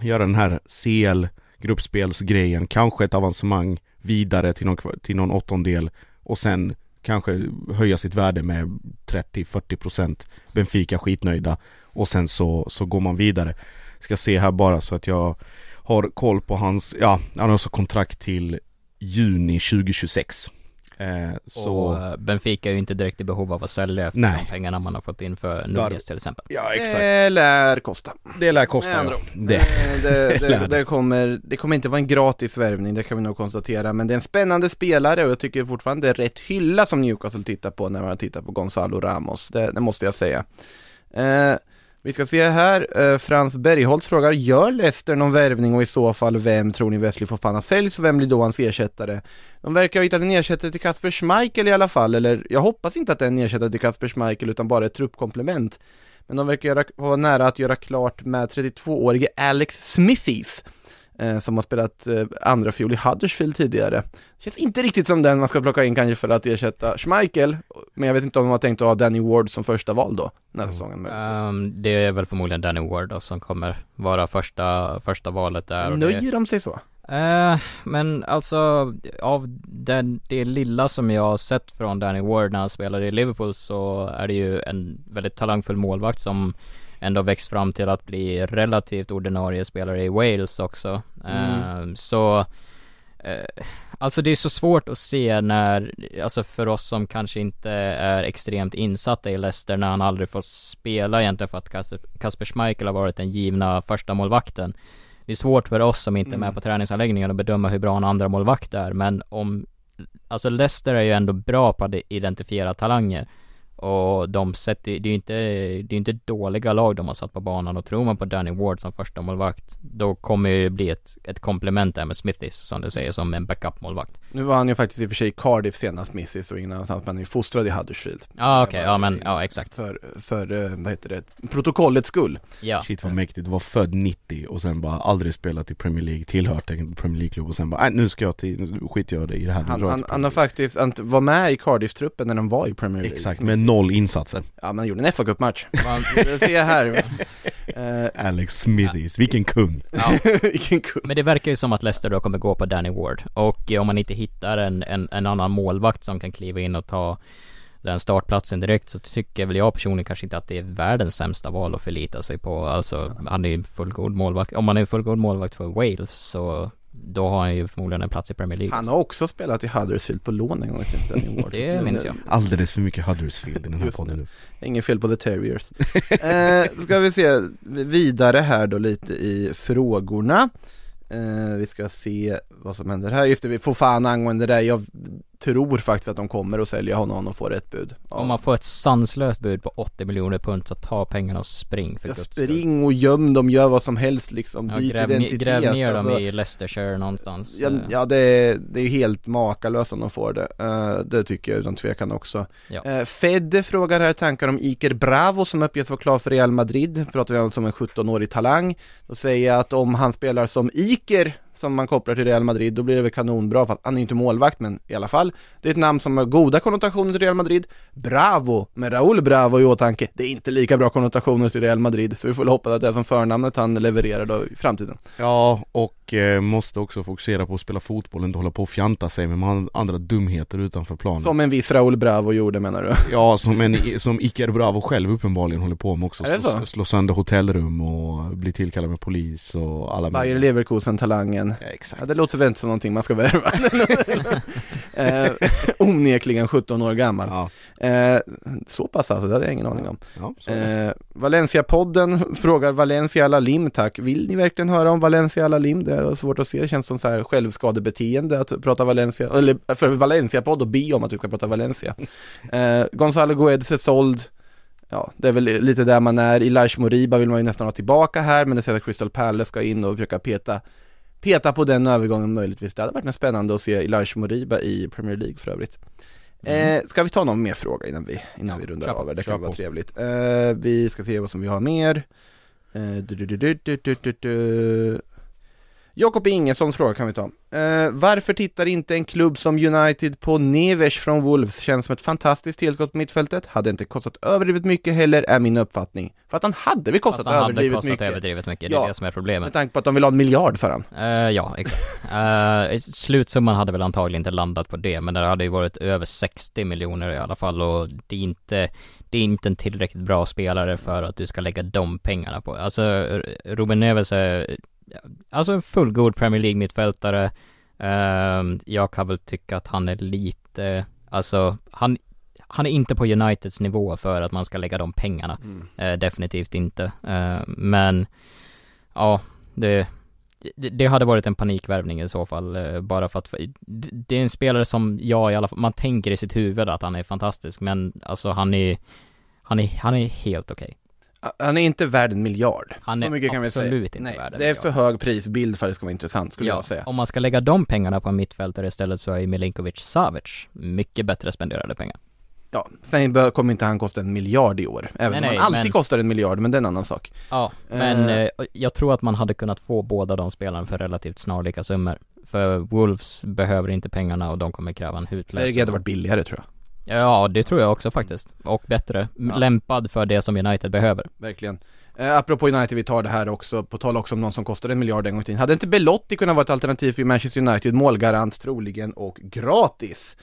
göra den här CL gruppspelsgrejen, kanske ett avancemang vidare till någon, till någon åttondel och sen kanske höja sitt värde med 30-40% Benfica skitnöjda och sen så, så går man vidare. Ska se här bara så att jag har koll på hans, ja han har också kontrakt till juni 2026. Eh, så, Och eh, Benfica är ju inte direkt i behov av att sälja efter Nej. de pengarna man har fått in för Nunez till exempel. ja exakt. Det lär kosta. Det lär kosta andra ja. det. Eh, det, det, lär det, kommer, det kommer inte vara en gratis värvning, det kan vi nog konstatera, men det är en spännande spelare och jag tycker fortfarande det är rätt hylla som Newcastle tittar på när man tittar på Gonzalo Ramos, det, det måste jag säga. Eh, vi ska se här, eh, Frans Bergholt frågar, gör Leicester någon värvning och i så fall vem tror ni Wesley Fofana säljs och vem blir då hans ersättare? De verkar ha hittat en ersättare till Kasper Schmeichel i alla fall, eller jag hoppas inte att det är en ersättare till Kasper Schmeichel utan bara ett truppkomplement. Men de verkar göra, vara nära att göra klart med 32-årige Alex Smithies eh, som har spelat eh, andra fiol i Huddersfield tidigare. Känns inte riktigt som den man ska plocka in kanske för att ersätta Schmeichel, men jag vet inte om de har tänkt att ha Danny Ward som första val då, den här säsongen. Ehm, det är väl förmodligen Danny Ward då, som kommer vara första, första valet där. och det- Nöjer de sig så? Eh, men alltså av den, det lilla som jag har sett från Danny Ward när han spelade i Liverpool så är det ju en väldigt talangfull målvakt som ändå växt fram till att bli relativt ordinarie spelare i Wales också. Eh, så eh, Alltså det är så svårt att se när, alltså för oss som kanske inte är extremt insatta i Leicester när han aldrig får spela egentligen för att Kasper, Kasper Schmeichel har varit den givna första målvakten. Det är svårt för oss som inte är med på träningsanläggningen att bedöma hur bra en andra målvakt är, men om Alltså Leicester är ju ändå bra på att identifiera talanger Och de sätter, det är ju inte, det är inte dåliga lag de har satt på banan. Och tror man på Danny Ward som första målvakt Då kommer det bli ett, ett komplement där med Smithis som du säger, som en backup-målvakt. Nu var han ju faktiskt i och för sig i Cardiff senast, Smithies, och ingen annanstans, men han är ju fostrad i Huddersfield. Ja ah, okej, ja men, ja exakt. För, för, eh, vad heter det, protokollets skull. Ja, Shit vad mäktigt, du var född 90 och sen bara aldrig spelat i Premier League, tillhört en Premier League-klubb och sen bara, nu ska jag till, skiter jag i det här, Han, han, han har faktiskt, han var med i Cardiff-truppen när de var i Premier League. Exakt, med noll insatser Ja, men han gjorde en fa får se här. Eh, Alex Smithies, vilken kung! ja. vilken kul. Men det verkar ju som att Leicester då kommer gå på Danny Ward och eh, om man inte hittar en, en, en annan målvakt som kan kliva in och ta den startplatsen direkt så tycker väl jag personligen kanske inte att det är världens sämsta val att förlita sig på. Alltså han är ju en fullgod målvakt. Om man är en fullgod målvakt för Wales så då har han ju förmodligen en plats i Premier League. Han har också spelat i Huddersfield på lån en gång Danny Ward. Det minns jag. Alldeles för mycket Huddersfield i den här Just podden nu Ingen fel på The Terriers. eh, ska vi se vidare här då lite i frågorna. Eh, vi ska se vad som händer här. Just det, vi får fan angående det där. Jag tror faktiskt att de kommer att sälja honom och få rätt bud. Ja. Om man får ett sanslöst bud på 80 miljoner pund så ta pengarna och spring för Ja, guds skull. spring och göm dem, gör vad som helst liksom. Ja, Byt gräv, identitet. gräv ner alltså. dem i Leicestershire någonstans. Ja, Eh, ja det, är, det är helt makalöst om de får det. Eh, det tycker jag utan tvekan också. Ja. Uh, Fed frågar här tankar om Iker Bravo som uppges vara klar för Real Madrid. Pratar vi om en 17-årig talang. Då säger jag att om han spelar som Iker, som man kopplar till Real Madrid, då blir det väl kanonbra. För att han är inte målvakt, men i alla fall. Det är ett namn som har goda konnotationer till Real Madrid. Bravo, med Raúl Bravo i åtanke. Det är inte lika bra konnotationer till Real Madrid, så vi får väl hoppas att det är som förnamnet han levererar då i framtiden. Ja, och och eh, måste också fokusera på att spela fotboll, inte hålla på och fjanta sig med andra dumheter utanför planen. Som en viss Raúl Bravo gjorde menar du? Ja, som, en, som Iker Bravo själv uppenbarligen håller på med också. Är det slå, så? slå sönder hotellrum och bli tillkallad med polis och alla Bayer Leverkusen-talangen. Ja, exakt. Ja, det låter väl inte som någonting man ska värva. eh, onekligen 17 år gammal. Ja, Eh, så pass alltså, det hade jag ingen aning om. ja. Eh, Valencia-podden frågar Valencia Alalim tack. Vill ni verkligen höra om Valencia Alalim? Det är svårt att se, det känns som så här självskadebeteende att prata Valencia, eller för Valencia-podd och be om att vi ska prata Valencia. Eh, Gonzalo Guedes är såld. Ja, det är väl lite där man är. Ilash Moriba vill man ju nästan ha tillbaka här, men det säger att Crystal Palace ska in och försöka peta Peta på den övergången möjligtvis. Det hade varit spännande att se Ilash Moriba i Premier League för övrigt. Eh, ska vi ta någon mer fråga innan vi, innan vi rundar kör på, av? Det kan vara på. trevligt. Eh, vi ska se vad som vi har mer. Eh, du, du, du, du, du, du, du, du. Jakob Ingessons fråga kan vi ta. Eh, varför tittar inte en klubb som United på Neves från Wolves? Känns som ett fantastiskt tillskott på mittfältet. Hade inte kostat överdrivet mycket heller, är min uppfattning. För att han hade väl kostat han hade överdrivet kostat mycket. överdrivet mycket, det Ja. är det som är problemet. Med tanke på att de vill ha en miljard för han. Eh, ja, exakt. Uh, slutsumman hade väl antagligen inte landat på det, men det hade ju varit över 60 miljoner i alla fall och det är inte, det är inte en tillräckligt bra spelare för att du ska lägga de pengarna på. Alltså, Ruben Neves är, alltså en fullgod Premier League-mittfältare. Uh, jag kan väl tycka att han är lite, alltså, han, han är inte på Uniteds nivå för att man ska lägga de pengarna. Eh, definitivt inte. Eh, men, ja, det, det, hade varit en panikvärvning i så fall, eh, bara för att det, är en spelare som jag i alla fall, man tänker i sitt huvud att han är fantastisk, men alltså han är, han är, han är helt okej. Han är inte värd en miljard. Han Så är mycket kan vi säga. absolut inte Nej, värd en det är miljard. för hög prisbild för att det ska vara intressant skulle jag säga. om man ska lägga de pengarna på en mittfältare istället så är ju Milinkovic Savic mycket bättre spenderade pengar. Ja, sen bör- kommer inte han kosta en miljard i år. Även Nej, om nej, han alltid men- kostar en miljard, men det är en annan sak. Ja, men Eh. eh, jag tror att man hade kunnat få båda de spelarna för relativt snarlika summor. För Wolves behöver inte pengarna och de kommer kräva en hutlös Sergej hade varit billigare tror jag. Ja, det tror jag också faktiskt. Och bättre. Ja. Lämpad för det som United behöver. Verkligen. Eh, apropå United, vi tar det här också, på tal också om någon som kostade en miljard en gång i tiden. Hade inte Belotti kunnat vara ett alternativ för Manchester United, målgarant troligen och gratis?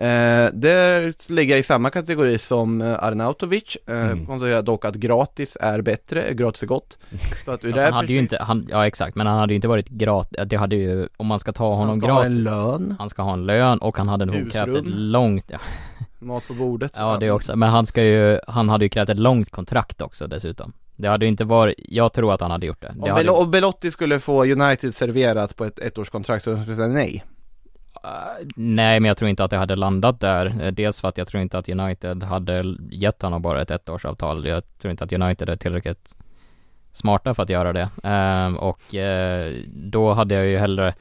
Eh, det ligger i samma kategori som eh, Arnautovic, eh, Mm. konstaterar dock att gratis är bättre, gratis är gott. Så att ur här han hade ju inte, han, ja exakt, men han hade ju inte varit gratis, det hade ju, om man ska ta honom han ska gratis ha en lön, Han ska ha en lön och han hade nog krävt ett långt, ja, mat på bordet. ja det också, men han ska ju, han hade ju krävt ett långt kontrakt också dessutom Det hade inte varit, jag tror att han hade gjort det, det Om, hade, Belotti skulle få United serverat på ett ettårskontrakt så skulle säga nej. Eh, nej men jag tror inte att det hade landat där, eh, dels för att jag tror inte att United hade gett honom bara ett ettårsavtal, jag tror inte att United är tillräckligt smarta för att göra det, ehm, och eh, då hade jag ju hellre,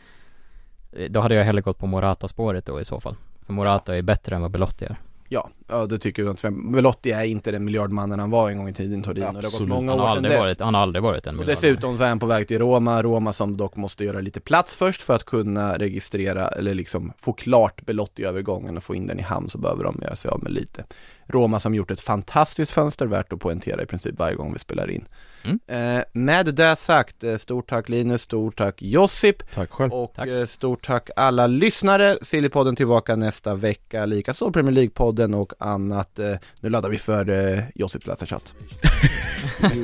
eh, då hade jag hellre gått på Morata-spåret då i så fall, för Morata är bättre än vad Belotti är. Ja, ja det tycker jag inte. Belotti är inte den miljardmannen han var en gång i tiden Torino. Det har gått Absolut. många Han år har sedan aldrig dess. varit, han har aldrig varit en Och miljard. dessutom så är han på väg till Roma, Roma som dock måste göra lite plats först för att kunna registrera eller liksom få klart Belotti-övergången och få in den i hamn så behöver de göra sig av med lite. Roma som gjort ett fantastiskt fönster värt att poängtera i princip varje gång vi spelar in. Mm. Eh, med det sagt, eh, stort tack Linus, stort tack Josip Tack själv. och Tack. eh, stort tack alla lyssnare. Sillypodden tillbaka nästa vecka, likaså Premier League-podden och annat. Eh, nu laddar vi för eh, Josips läsarchatt.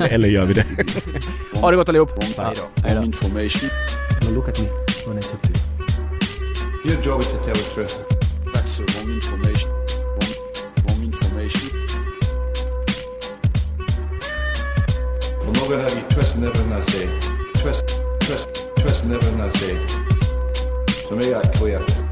Eller gör vi det? Ha det gott allihop! Information. Now look at me when I talk to you. Your job is to tell the truth. That's the wrong information. Not gonna have you trusting everything I say. Twist, trust, trusting everything I say. So make that clear.